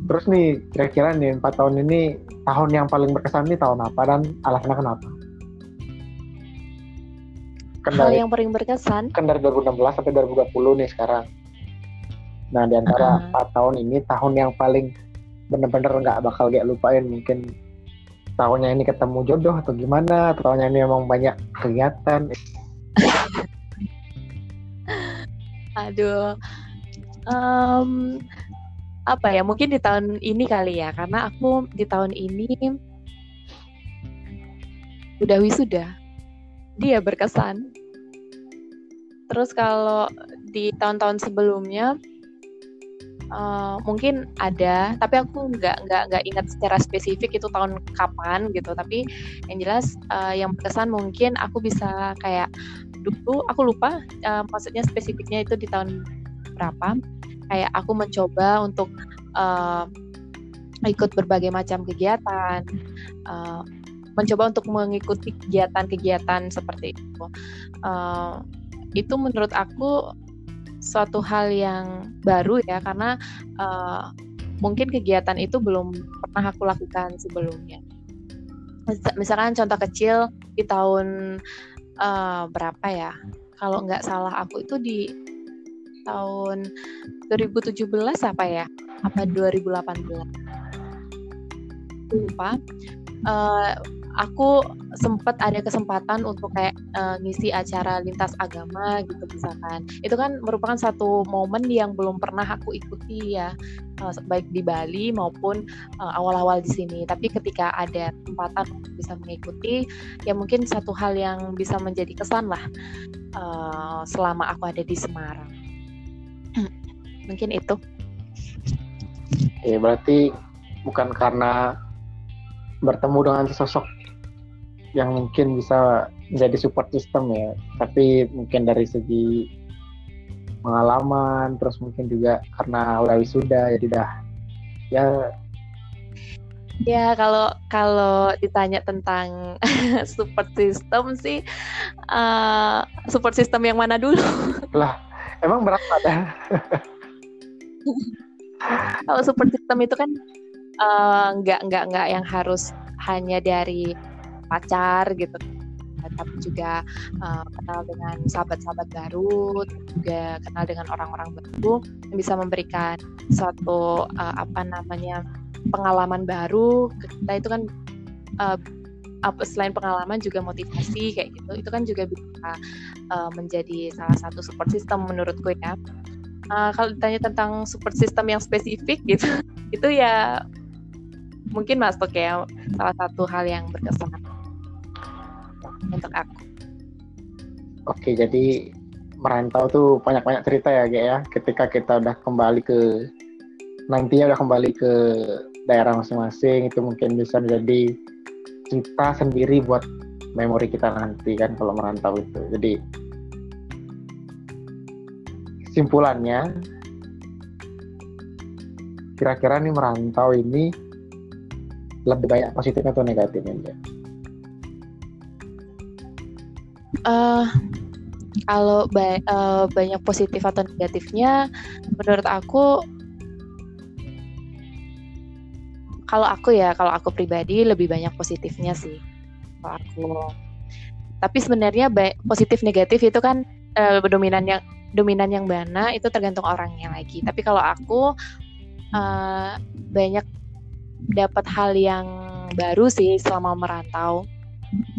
Terus nih, kira-kira nih empat tahun ini tahun yang paling berkesan nih tahun apa dan alasannya kenapa? Kan Hal yang paling berkesan? Kan dari 2016 sampai 2020 nih sekarang. Nah di antara uh. tahun ini tahun yang paling bener-bener nggak bakal kayak lupain mungkin tahunnya ini ketemu jodoh atau gimana atau tahunnya ini emang banyak kegiatan Aduh. Um, apa ya? Mungkin di tahun ini kali ya, karena aku di tahun ini udah wisuda. Dia berkesan. Terus kalau di tahun-tahun sebelumnya uh, mungkin ada, tapi aku nggak nggak nggak ingat secara spesifik itu tahun kapan gitu. Tapi yang jelas uh, yang berkesan mungkin aku bisa kayak dulu aku lupa uh, maksudnya spesifiknya itu di tahun berapa kayak aku mencoba untuk uh, ikut berbagai macam kegiatan uh, mencoba untuk mengikuti kegiatan-kegiatan seperti itu. Uh, itu menurut aku suatu hal yang baru ya karena uh, mungkin kegiatan itu belum pernah aku lakukan sebelumnya. Misalkan contoh kecil di tahun uh, berapa ya? Kalau nggak salah aku itu di tahun 2017 apa ya? Apa 2018? Lupa. Uh, aku sempat ada kesempatan untuk kayak uh, ngisi acara lintas agama gitu misalkan itu kan merupakan satu momen yang belum pernah aku ikuti ya uh, baik di Bali maupun uh, awal-awal di sini tapi ketika ada kesempatan untuk bisa mengikuti ya mungkin satu hal yang bisa menjadi kesan lah uh, selama aku ada di Semarang mungkin itu. Ya berarti bukan karena bertemu dengan sosok yang mungkin bisa menjadi support system ya tapi mungkin dari segi pengalaman terus mungkin juga karena udah wisuda jadi dah ya. Ya kalau kalau ditanya tentang support system sih uh, support system yang mana dulu? Lah emang berapa ada kalau support system itu kan uh, nggak nggak yang harus hanya dari pacar gitu tapi juga uh, kenal dengan sahabat-sahabat baru, juga kenal dengan orang-orang baru yang bisa memberikan suatu uh, apa namanya pengalaman baru. Kita itu kan uh, apa selain pengalaman juga motivasi kayak gitu. Itu kan juga bisa uh, menjadi salah satu support system menurutku ya. Uh, kalau ditanya tentang support system yang spesifik gitu, itu ya mungkin masuk ya salah satu hal yang berkesan untuk aku. Oke, jadi merantau tuh banyak-banyak cerita ya, Ge ya. Ketika kita udah kembali ke nantinya udah kembali ke daerah masing-masing itu mungkin bisa menjadi cerita sendiri buat memori kita nanti kan kalau merantau itu. Jadi simpulannya kira-kira nih merantau ini lebih banyak positif atau negatifnya? Uh, kalau ba uh, banyak positif atau negatifnya, menurut aku, kalau aku ya, kalau aku pribadi lebih banyak positifnya sih. Kalau aku, tapi sebenarnya positif negatif itu kan uh, dominan yang dominan yang mana itu tergantung orangnya lagi. Tapi kalau aku uh, banyak dapat hal yang baru sih selama merantau.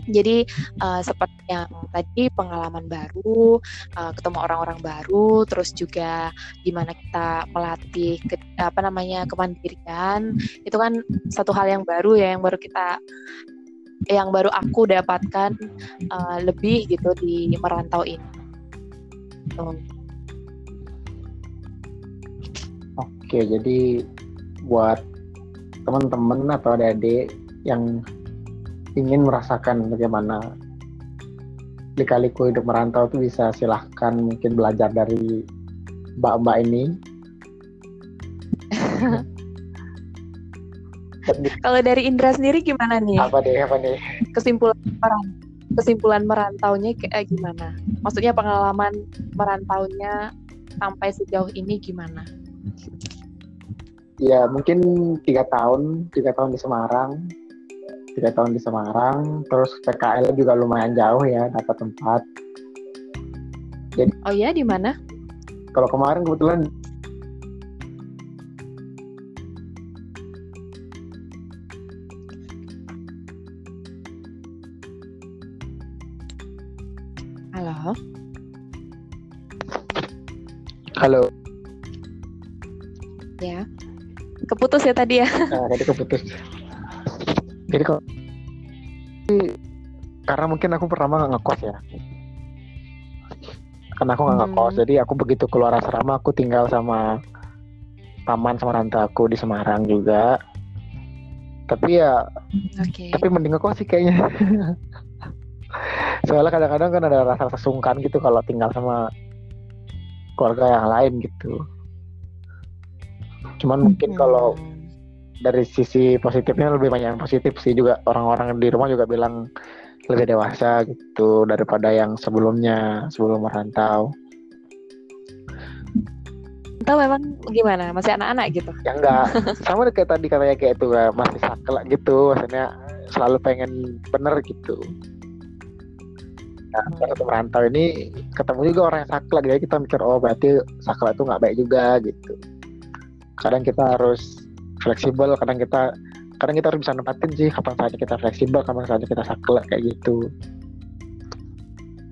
Jadi uh, seperti yang tadi pengalaman baru, uh, ketemu orang-orang baru, terus juga gimana kita melatih ke, apa namanya kemandirian, itu kan satu hal yang baru ya, yang baru kita, yang baru aku dapatkan uh, lebih gitu di merantau ini. Oke, jadi buat teman-teman atau adik-adik yang ingin merasakan bagaimana lika-liku hidup merantau itu bisa silahkan mungkin belajar dari mbak-mbak ini. Kalau dari Indra sendiri gimana nih? Apa deh, apa nih? Kesimpulan merantau, kesimpulan merantaunya kayak gimana? Maksudnya pengalaman merantaunya sampai sejauh ini gimana? ya mungkin tiga tahun tiga tahun di Semarang tiga tahun di Semarang terus PKL juga lumayan jauh ya dapat tempat. Jadi oh ya di mana? kalau kemarin kebetulan halo? Halo. Ya. Keputus ya tadi ya? Nah, tadi keputus jadi kok karena mungkin aku pertama nggak ngekos ya karena aku nggak ngekos hmm. jadi aku begitu keluar asrama aku tinggal sama paman sama tante aku di Semarang juga tapi ya okay. tapi mending ngekos sih kayaknya soalnya kadang-kadang kan ada rasa sesungkan gitu kalau tinggal sama keluarga yang lain gitu cuman mungkin hmm. kalau dari sisi positifnya lebih banyak yang positif sih. Juga orang-orang di rumah juga bilang lebih dewasa gitu daripada yang sebelumnya sebelum merantau. Tahu memang gimana? Masih anak-anak gitu? Ya enggak. Sama kayak tadi katanya kayak itu masih saklek gitu. Maksudnya selalu pengen bener gitu. Nah, pada merantau ini ketemu juga orang yang saklek jadi kita mikir oh berarti saklek itu nggak baik juga gitu. Kadang kita harus fleksibel kadang kita kadang kita harus bisa nempatin sih kapan saatnya kita fleksibel kapan saatnya kita saklek kayak gitu.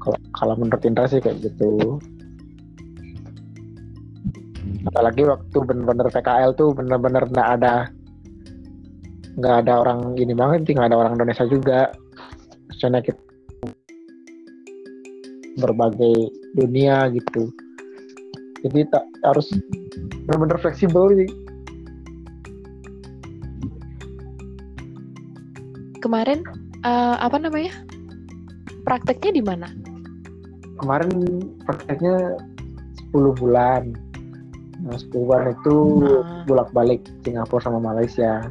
Kalau kalau menurut Indra sih kayak gitu. Apalagi waktu bener-bener PKL tuh bener-bener nggak ada nggak ada orang gini banget sih nggak ada orang Indonesia juga. Soalnya kita berbagai dunia gitu. Jadi tak harus benar-benar fleksibel sih kemarin uh, apa namanya? Prakteknya di mana? Kemarin prakteknya 10 bulan. Nah 10 bulan itu hmm. bolak-balik Singapura sama Malaysia.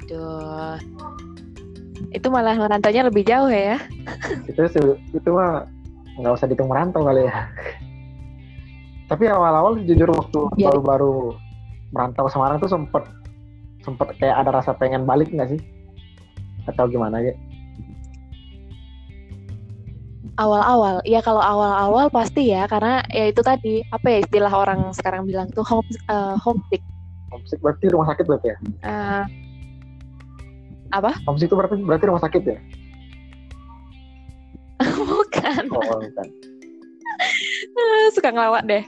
Aduh. Itu malah merantaunya lebih jauh ya? Itu itu mah nggak usah dihitung merantau kali ya. Tapi awal-awal jujur waktu ya. baru-baru merantau Semarang tuh sempet sempet kayak ada rasa pengen balik nggak sih atau gimana ya awal-awal ya kalau awal-awal pasti ya karena ya itu tadi apa ya istilah orang sekarang bilang tuh home uh, homesick homesick berarti rumah sakit berarti ya uh, apa homesick itu berarti berarti rumah sakit ya bukan. Oh, bukan. Suka ngelawak deh.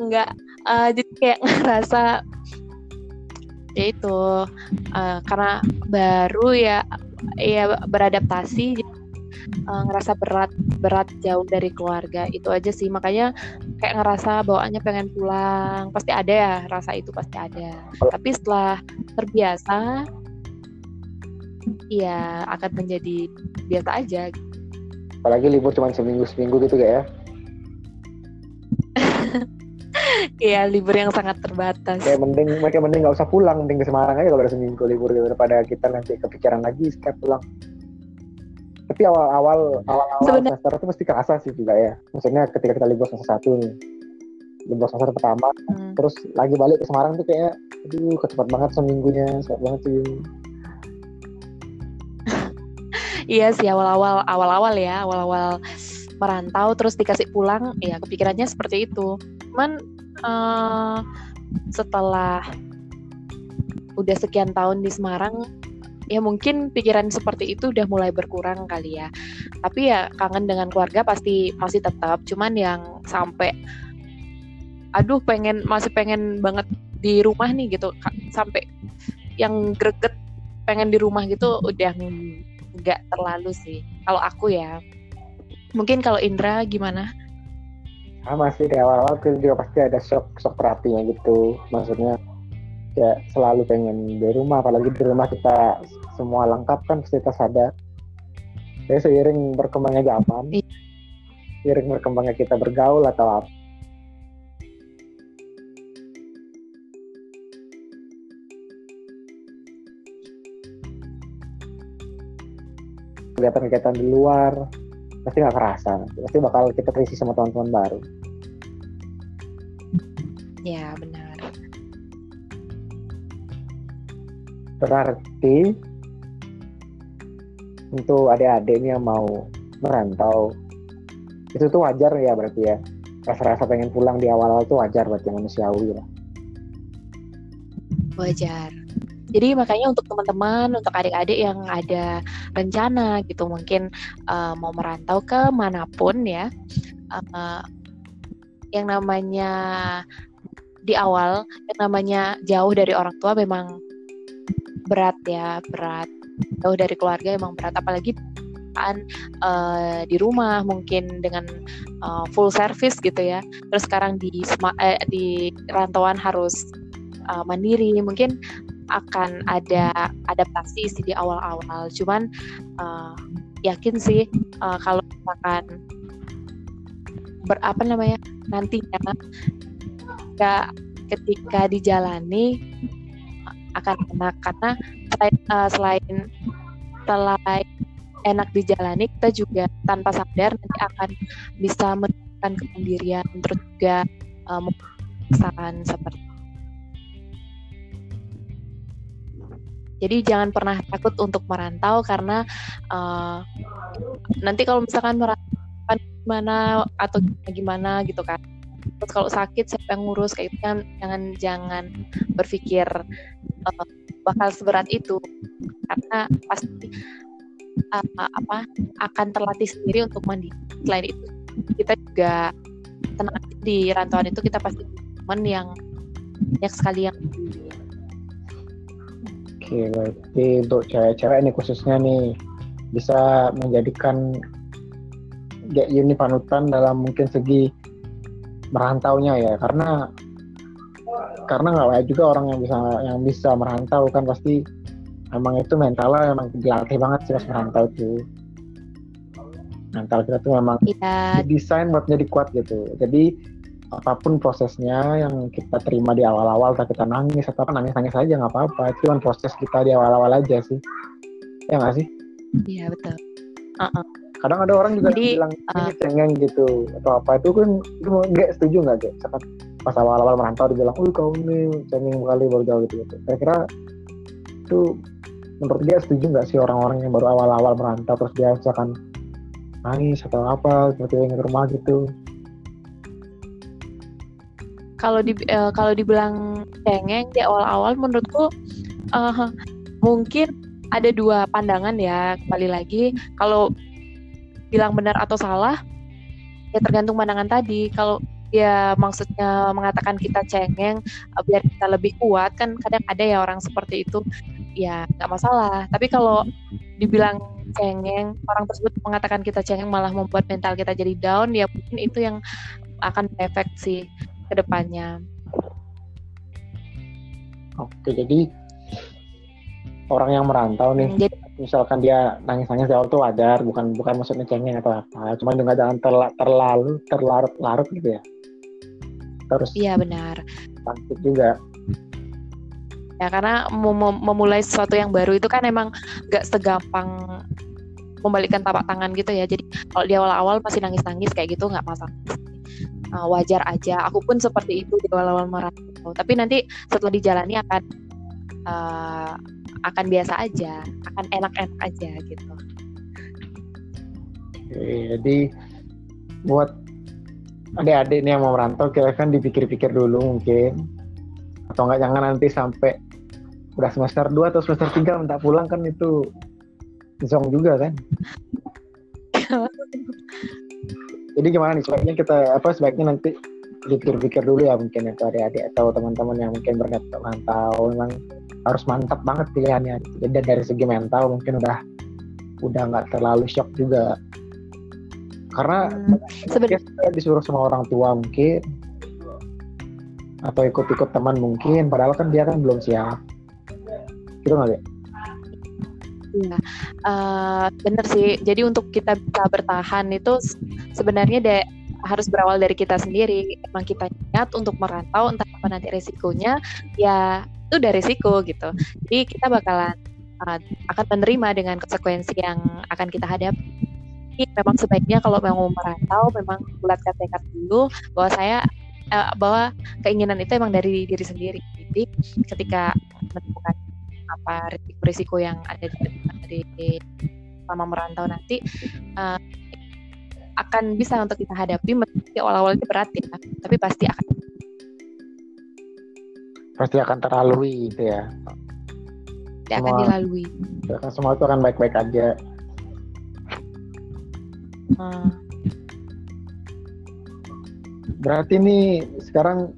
Enggak. Uh, jadi kayak ngerasa ya itu uh, karena baru ya ya beradaptasi uh, ngerasa berat berat jauh dari keluarga itu aja sih. Makanya kayak ngerasa bawaannya pengen pulang pasti ada ya rasa itu pasti ada. Tapi setelah terbiasa ya akan menjadi biasa aja. Apalagi libur cuma seminggu seminggu gitu kayak ya Iya libur yang sangat terbatas. Kayak mending mereka mending nggak usah pulang, mending ke Semarang aja kalau ada seminggu libur daripada kita nanti kepikiran lagi setiap pulang. Tapi awal-awal awal-awal semester itu pasti kerasa sih juga ya. Maksudnya ketika kita libur semester satu nih. Libur semester pertama hmm. terus lagi balik ke Semarang tuh kayak aduh kecepat banget seminggunya cepat banget sih. Iya sih awal-awal awal-awal ya awal-awal merantau terus dikasih pulang ya kepikirannya seperti itu. Cuman uh, setelah udah sekian tahun di Semarang ya mungkin pikiran seperti itu udah mulai berkurang kali ya. Tapi ya kangen dengan keluarga pasti masih tetap. Cuman yang sampai aduh pengen masih pengen banget di rumah nih gitu. Sampai yang greget pengen di rumah gitu udah nggak terlalu sih. Kalau aku ya mungkin kalau Indra gimana sama sih di awal-awal juga pasti ada shock shock terapinya gitu. Maksudnya ya selalu pengen di rumah apalagi di rumah kita semua lengkap kan fasilitas ada jadi seiring berkembangnya zaman iya. seiring berkembangnya kita bergaul atau apa kegiatan-kegiatan di luar pasti nggak kerasa. Pasti bakal kita terisi sama teman-teman baru. Ya benar. Berarti untuk adik-adik yang mau merantau itu tuh wajar ya berarti ya. Rasa-rasa pengen pulang di awal-awal tuh wajar buat yang manusiawi ya wajar jadi makanya untuk teman-teman untuk adik-adik yang ada rencana gitu mungkin uh, mau merantau ke mana pun ya uh, yang namanya di awal yang namanya jauh dari orang tua memang berat ya berat. Jauh dari keluarga emang berat apalagi uh, di rumah mungkin dengan uh, full service gitu ya. Terus sekarang di eh, di rantauan harus uh, mandiri mungkin akan ada adaptasi sih di awal-awal. Cuman uh, yakin sih uh, kalau misalkan berapa namanya nantinya ketika ketika dijalani akan enak. Karena selain uh, selain selain enak dijalani kita juga tanpa sadar nanti akan bisa menemukan kemandirian terus juga uh, seperti jadi jangan pernah takut untuk merantau karena uh, nanti kalau misalkan merantau gimana atau gimana gitu kan. Terus kalau sakit siapa yang ngurus? Kayak itu kan jangan jangan berpikir uh, bakal seberat itu. Karena pasti uh, apa akan terlatih sendiri untuk mandi. Selain itu kita juga tenang di rantauan itu kita pasti teman yang banyak sekali yang Oke, berarti untuk cewek-cewek ini khususnya nih bisa menjadikan Get Uni panutan dalam mungkin segi merantaunya ya. Karena karena nggak banyak juga orang yang bisa yang bisa merantau kan. Pasti emang itu mentalnya emang dilatih banget sih pas merantau itu. Mental kita tuh memang ya. desain buat jadi kuat gitu. Jadi apa pun prosesnya yang kita terima di awal-awal tak kita nangis atau apa nangis-nangis aja nggak apa-apa. Itu kan proses kita di awal-awal aja sih. Ya nggak sih? Iya betul. Uh -uh kadang ada orang juga Jadi, bilang ini uh, cengeng gitu atau apa. Itu kan itu nggak setuju nggak kayak saat pas awal-awal merantau dibilang, oh kau ini cengeng kali baru jauh gitu gitu. Saya kira itu menurut dia setuju nggak sih orang-orang yang baru awal-awal merantau terus dia misalkan nangis atau apa seperti yang ke rumah gitu. Kalau di uh, kalau dibilang cengeng di awal-awal menurutku uh, mungkin ada dua pandangan ya kembali lagi. Kalau bilang benar atau salah ya tergantung pandangan tadi. Kalau ya maksudnya mengatakan kita cengeng eh, biar kita lebih kuat kan kadang ada ya orang seperti itu. Ya nggak masalah. Tapi kalau dibilang cengeng orang tersebut mengatakan kita cengeng malah membuat mental kita jadi down ya mungkin itu yang akan efek sih ke depannya oke jadi orang yang merantau nih jadi, misalkan dia nangis-nangis di awal tuh wajar bukan bukan maksudnya cengeng atau apa cuma juga jangan terla, terlalu terlarut-larut gitu ya. Terus iya benar. bangkit juga. Ya karena mem memulai sesuatu yang baru itu kan emang gak segampang membalikkan tapak tangan gitu ya. Jadi kalau di awal-awal masih nangis-nangis kayak gitu nggak masalah uh, wajar aja. Aku pun seperti itu di awal-awal merantau. Tapi nanti setelah dijalani akan uh, akan biasa aja. Akan enak-enak aja gitu. Jadi buat adik-adik yang mau merantau kan dipikir-pikir dulu mungkin. Atau enggak jangan nanti sampai udah semester 2 atau semester 3 minta pulang kan itu zong juga kan jadi gimana nih sebaiknya kita apa sebaiknya nanti pikir-pikir dulu ya mungkin ya adik-adik atau teman-teman yang mungkin berniat untuk mantau. Memang harus mantap banget pilihannya. Jadi dari segi mental mungkin udah udah nggak terlalu shock juga. Karena hmm, sebenarnya disuruh sama orang tua mungkin atau ikut-ikut teman mungkin padahal kan dia kan belum siap. Gitu nggak ya? Iya, uh, bener sih. Jadi untuk kita bisa bertahan itu sebenarnya de harus berawal dari kita sendiri. Emang kita niat untuk merantau, entah apa nanti resikonya, ya itu udah resiko gitu. Jadi kita bakalan uh, akan menerima dengan konsekuensi yang akan kita hadapi. Memang sebaiknya kalau mau merantau, memang bulatkan tekad dulu bahwa saya uh, bahwa keinginan itu emang dari diri sendiri. Jadi ketika menemukan apa risiko-risiko yang ada di, di selama merantau nanti uh, akan bisa untuk kita hadapi meski awal-awal itu berat ya tapi pasti akan pasti akan terlalui gitu ya. Semua, akan dilalui. Semua itu akan baik-baik aja. Hmm. berarti nih sekarang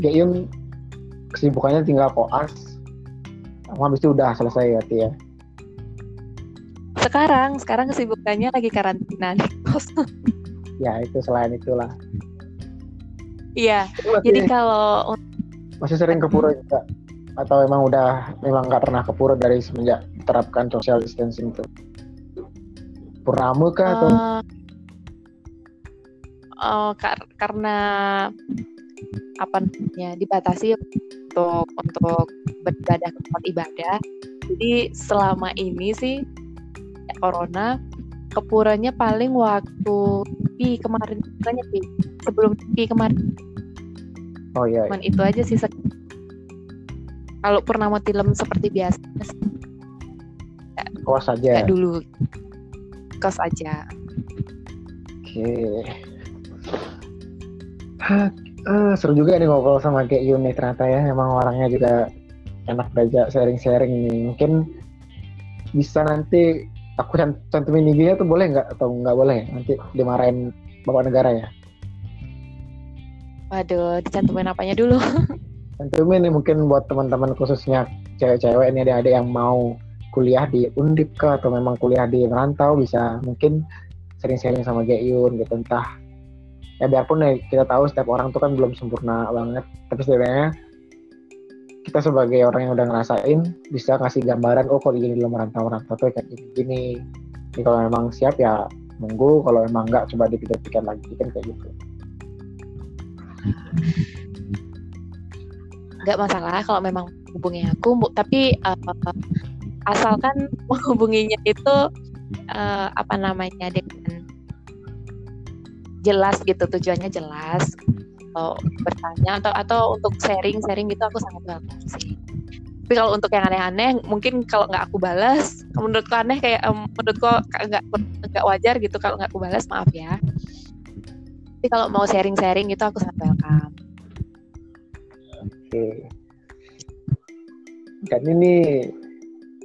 Gayun kesibukannya tinggal koas. Habis itu udah selesai berarti ya sekarang sekarang kesibukannya lagi karantina di kos. Ya itu selain itulah. Iya jadi kalau masih sering ke pura juga? Atau emang udah memang nggak pernah ke pura dari semenjak terapkan social distancing itu purnamu kah atau? Uh, uh, kar karena apa namanya dibatasi untuk untuk beribadah ke tempat ibadah. Jadi selama ini sih corona kepuranya paling waktu di kemarin banyak sih sebelum di kemarin. Oh iya. Cuman itu aja sih. Kalau purnama film seperti biasa. Kos aja. Dulu. Kos aja. Oke. Okay. Uh, seru juga nih ngobrol sama kayak Yuni ternyata ya emang orangnya juga enak belajar sharing-sharing nih mungkin bisa nanti aku cantumin IG-nya tuh boleh nggak atau nggak boleh? Nanti dimarahin bapak negara ya. Waduh, dicantumin apanya dulu? Cantumin nih mungkin buat teman-teman khususnya cewek-cewek ini ada-ada yang mau kuliah di Undip ke atau memang kuliah di merantau bisa mungkin sering-sering sama Geyun gitu. Entah ya biarpun ya kita tahu setiap orang tuh kan belum sempurna banget. Tapi sebenarnya kita sebagai orang yang udah ngerasain bisa ngasih gambaran oh kalau gini dalam merantau-merantau tuh kayak gini. Gini jadi kalau memang siap ya monggo kalau memang enggak coba dipikir-pikir lagi kan kayak gitu. Nggak masalah kalau memang hubungi aku tapi uh, asalkan menghubunginya itu uh, apa namanya dengan jelas gitu tujuannya jelas atau bertanya atau atau untuk sharing sharing gitu aku sangat welcome sih. Tapi kalau untuk yang aneh-aneh mungkin kalau nggak aku balas menurutku aneh kayak um, menurutku nggak nggak wajar gitu kalau nggak aku balas maaf ya. Tapi kalau mau sharing-sharing itu aku sangat welcome oke. Dan ini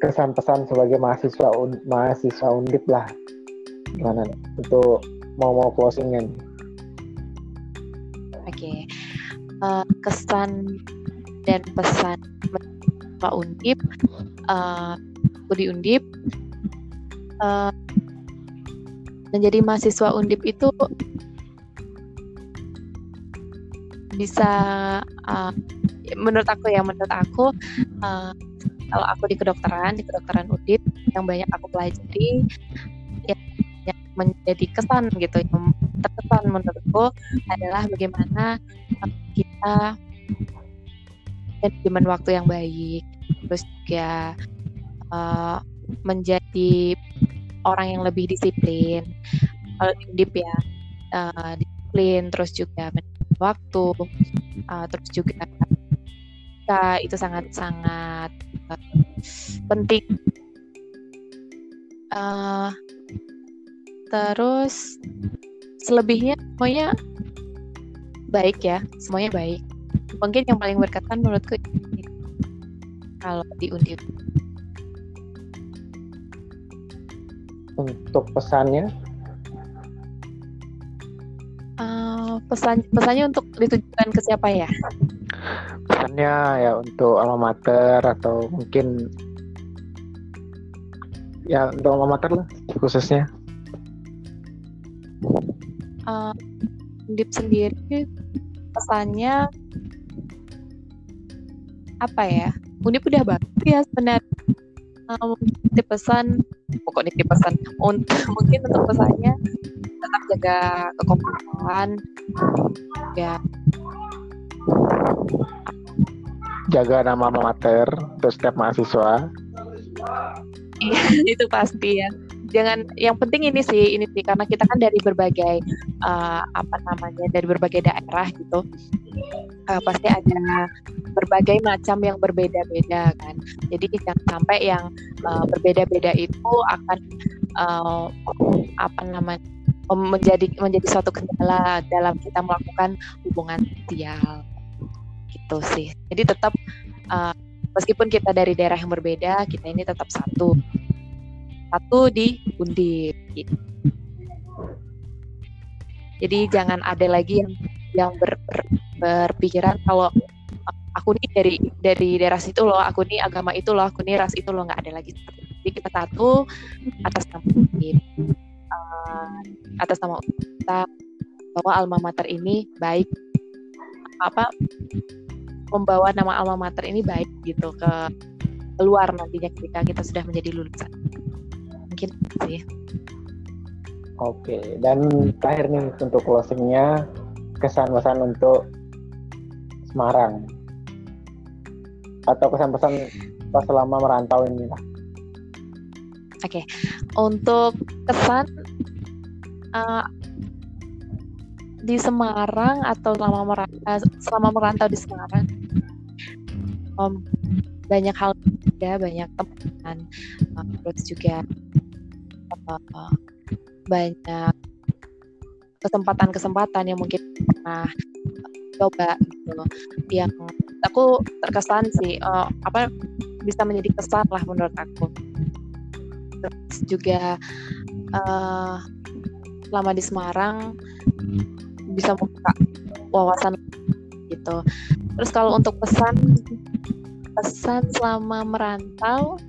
kesan pesan sebagai mahasiswa mahasiswa undip lah. Gimana? Untuk mau mau closingan oke. Uh, kesan dan pesan Pak Undip uh, di Undip uh, menjadi mahasiswa undip itu bisa uh, menurut aku ya menurut aku uh, kalau aku di kedokteran di kedokteran undip yang banyak aku pelajari ya, menjadi kesan gitu yang terkesan menurutku adalah bagaimana kita manajemen waktu yang baik terus juga uh, menjadi orang yang lebih disiplin kalau Undip ya uh, disiplin terus juga waktu uh, terus juga kita itu sangat sangat uh, penting. Uh, terus selebihnya semuanya baik ya semuanya baik. Mungkin yang paling berkesan menurutku kalau di Undip untuk pesannya? Uh, pesan pesannya untuk ditujukan ke siapa ya? Pesannya ya untuk alma mater atau mungkin ya untuk alma mater lah khususnya uh, Undip sendiri pesannya apa ya? Undip udah bagus ya sebenarnya. Um, pesan pokoknya di pesan. Untuk mungkin untuk pesannya tetap jaga kekompakan ya jaga nama mater terus setiap mahasiswa. Iya itu pasti ya jangan yang penting ini sih ini sih karena kita kan dari berbagai uh, apa namanya dari berbagai daerah gitu uh, pasti ada berbagai macam yang berbeda-beda kan. Jadi jangan sampai yang uh, berbeda-beda itu akan uh, apa namanya menjadi menjadi suatu kendala dalam kita melakukan hubungan sosial gitu sih. Jadi tetap uh, meskipun kita dari daerah yang berbeda, kita ini tetap satu satu di Undip. Gitu. Jadi jangan ada lagi yang yang ber, ber, berpikiran kalau aku nih dari dari daerah situ loh, aku nih agama itu loh, aku nih ras itu loh, nggak ada lagi Jadi kita satu atas nama uh, atas nama kita bahwa alma mater ini baik apa membawa nama alma mater ini baik gitu ke keluar nantinya ketika kita sudah menjadi lulusan mungkin sih oke dan terakhir nih untuk closingnya kesan-kesan untuk Semarang atau kesan-pesan pas selama merantau ini lah. Oke, okay. untuk kesan uh, di Semarang atau selama merantau, selama merantau di Semarang, um, banyak hal ya banyak teman, uh, terus juga uh, banyak kesempatan-kesempatan yang mungkin pernah coba gitu. Yang aku terkesan sih uh, apa bisa menjadi kesan lah menurut aku. Terus juga uh, lama di Semarang bisa membuka wawasan gitu. Terus kalau untuk pesan pesan selama merantau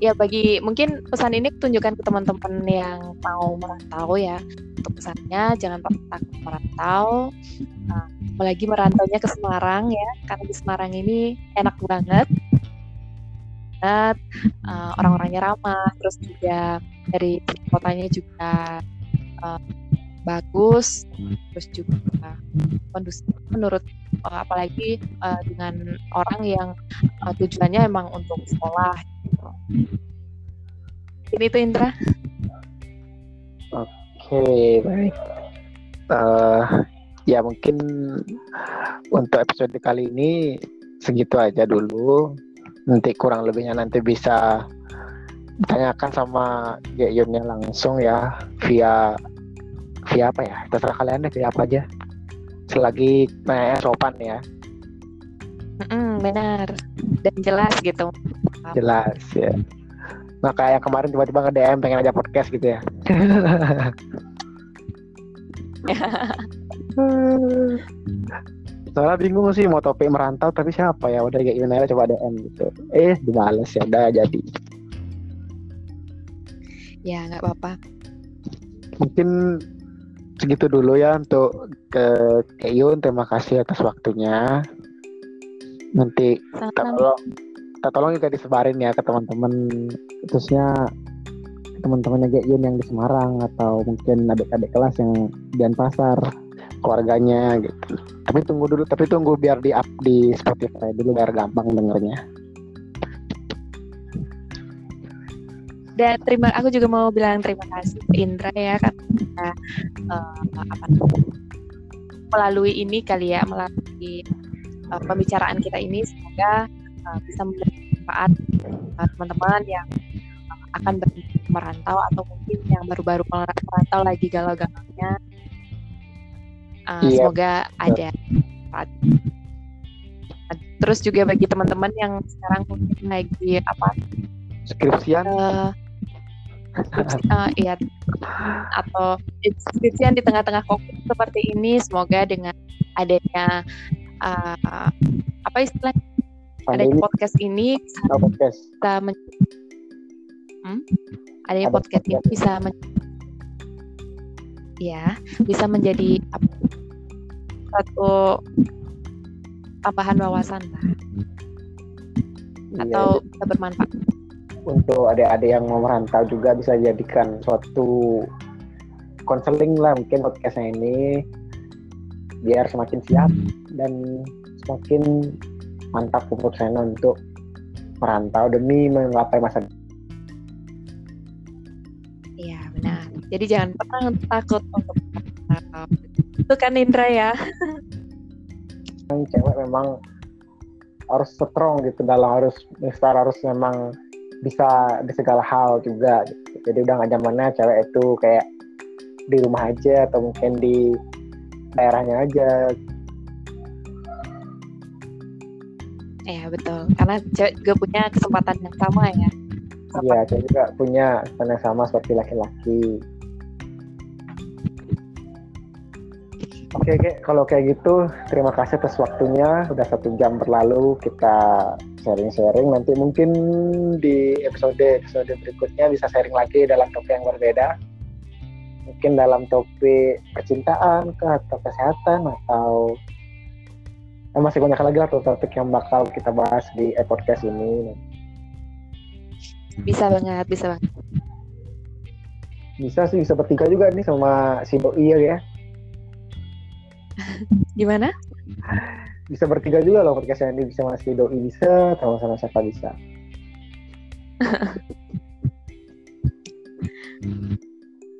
ya bagi mungkin pesan ini tunjukkan ke teman-teman yang mau merantau ya. Untuk pesannya jangan takut merantau. Nah, apalagi merantaunya ke Semarang ya karena di Semarang ini enak banget. Banget. Uh, orang-orangnya ramah terus juga dari kotanya juga uh, bagus terus juga kondusif menurut uh, apalagi uh, dengan orang yang uh, tujuannya emang untuk sekolah gitu. Ini tuh Indra. Oke, okay, baik. Uh, ya mungkin untuk episode kali ini segitu aja dulu. Nanti kurang lebihnya nanti bisa ditanyakan sama Yunnya langsung ya via via apa ya? Terserah kalian deh via apa aja. Selagi nah, sopan ya. Mm, benar. Dan jelas gitu. Jelas ya. Nah kayak kemarin tiba-tiba nge DM pengen aja podcast gitu ya. Soalnya bingung sih mau topik merantau tapi siapa ya? Udah kayak email coba DM gitu. Eh dibales ya udah jadi. Ya, nggak apa-apa. Mungkin segitu dulu ya untuk ke Keyun. Terima kasih atas waktunya. Nanti kita tolong, kita tolong juga disebarin ya ke teman-teman khususnya teman-temannya Keyun yang di Semarang atau mungkin adik-adik kelas yang di Denpasar keluarganya gitu. Tapi tunggu dulu, tapi tunggu biar di up di Spotify dulu biar gampang dengernya. Dan terima aku juga mau bilang terima kasih Indra ya karena uh, apa melalui ini kali ya melalui uh, pembicaraan kita ini semoga uh, bisa bermanfaat uh, teman-teman yang uh, akan merantau atau mungkin yang baru-baru merantau lagi galau-galaunya. Uh, iya. semoga ada terus juga bagi teman-teman yang sekarang mungkin lagi apa skripsian. uh, uh, iya atau skripsian di tengah-tengah covid seperti ini semoga dengan adanya uh, apa istilahnya adanya podcast ini bisa, oh, podcast. bisa men hmm? adanya Ada podcast, ini bisa men ya bisa menjadi apa, satu tambahan wawasan lah. Iya, atau bisa bermanfaat untuk adik-adik yang mau merantau juga bisa jadikan suatu konseling lah mungkin podcastnya ini biar semakin siap dan semakin mantap keputusannya untuk merantau demi menggapai masa Iya benar. Jadi jangan pernah takut untuk merantau. Itu kan Indra ya. Cewek memang harus strong gitu dalam harus mistar harus memang bisa di segala hal juga gitu. jadi udah nggak zamannya cewek itu kayak di rumah aja atau mungkin di daerahnya aja Iya betul, karena cewek juga punya kesempatan yang sama ya. Iya, cewek juga punya kesempatan yang sama seperti laki-laki. Oke, oke, kalau kayak gitu, terima kasih atas waktunya. Udah satu jam berlalu, kita sharing-sharing. Nanti mungkin di episode episode berikutnya bisa sharing lagi dalam topik yang berbeda. Mungkin dalam topik percintaan ke atau kesehatan atau eh, masih banyak lagi lah topik yang bakal kita bahas di podcast ini. Bisa banget, bisa banget. Bisa sih, bisa bertiga juga nih sama si Doi ya. Gimana? Bisa bertiga juga loh podcast ini bisa masih doi bisa sama sama siapa bisa.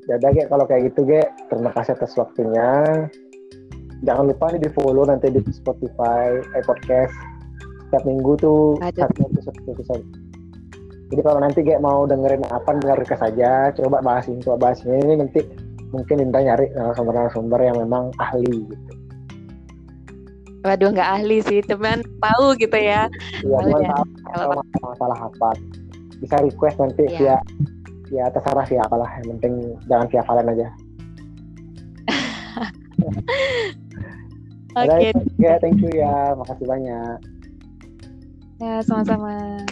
Jadi kayak kalau kayak gitu ge terima kasih atas waktunya. Jangan lupa nih di follow nanti di Spotify eh, podcast. Setiap minggu tuh satu episode episode. Jadi kalau nanti kayak mau dengerin apa dengarkan saja coba bahas ini coba bahas ini. Nanti mungkin Indra nyari narasumber-narasumber yang memang ahli gitu Waduh nggak ahli sih, teman tahu gitu ya. Iya, ya. tahu masalah apa. Bisa request nanti ya. via ya terserah via apalah, yang penting jangan via Valen aja. Oke. okay. okay, thank you ya, makasih banyak. Ya, sama-sama.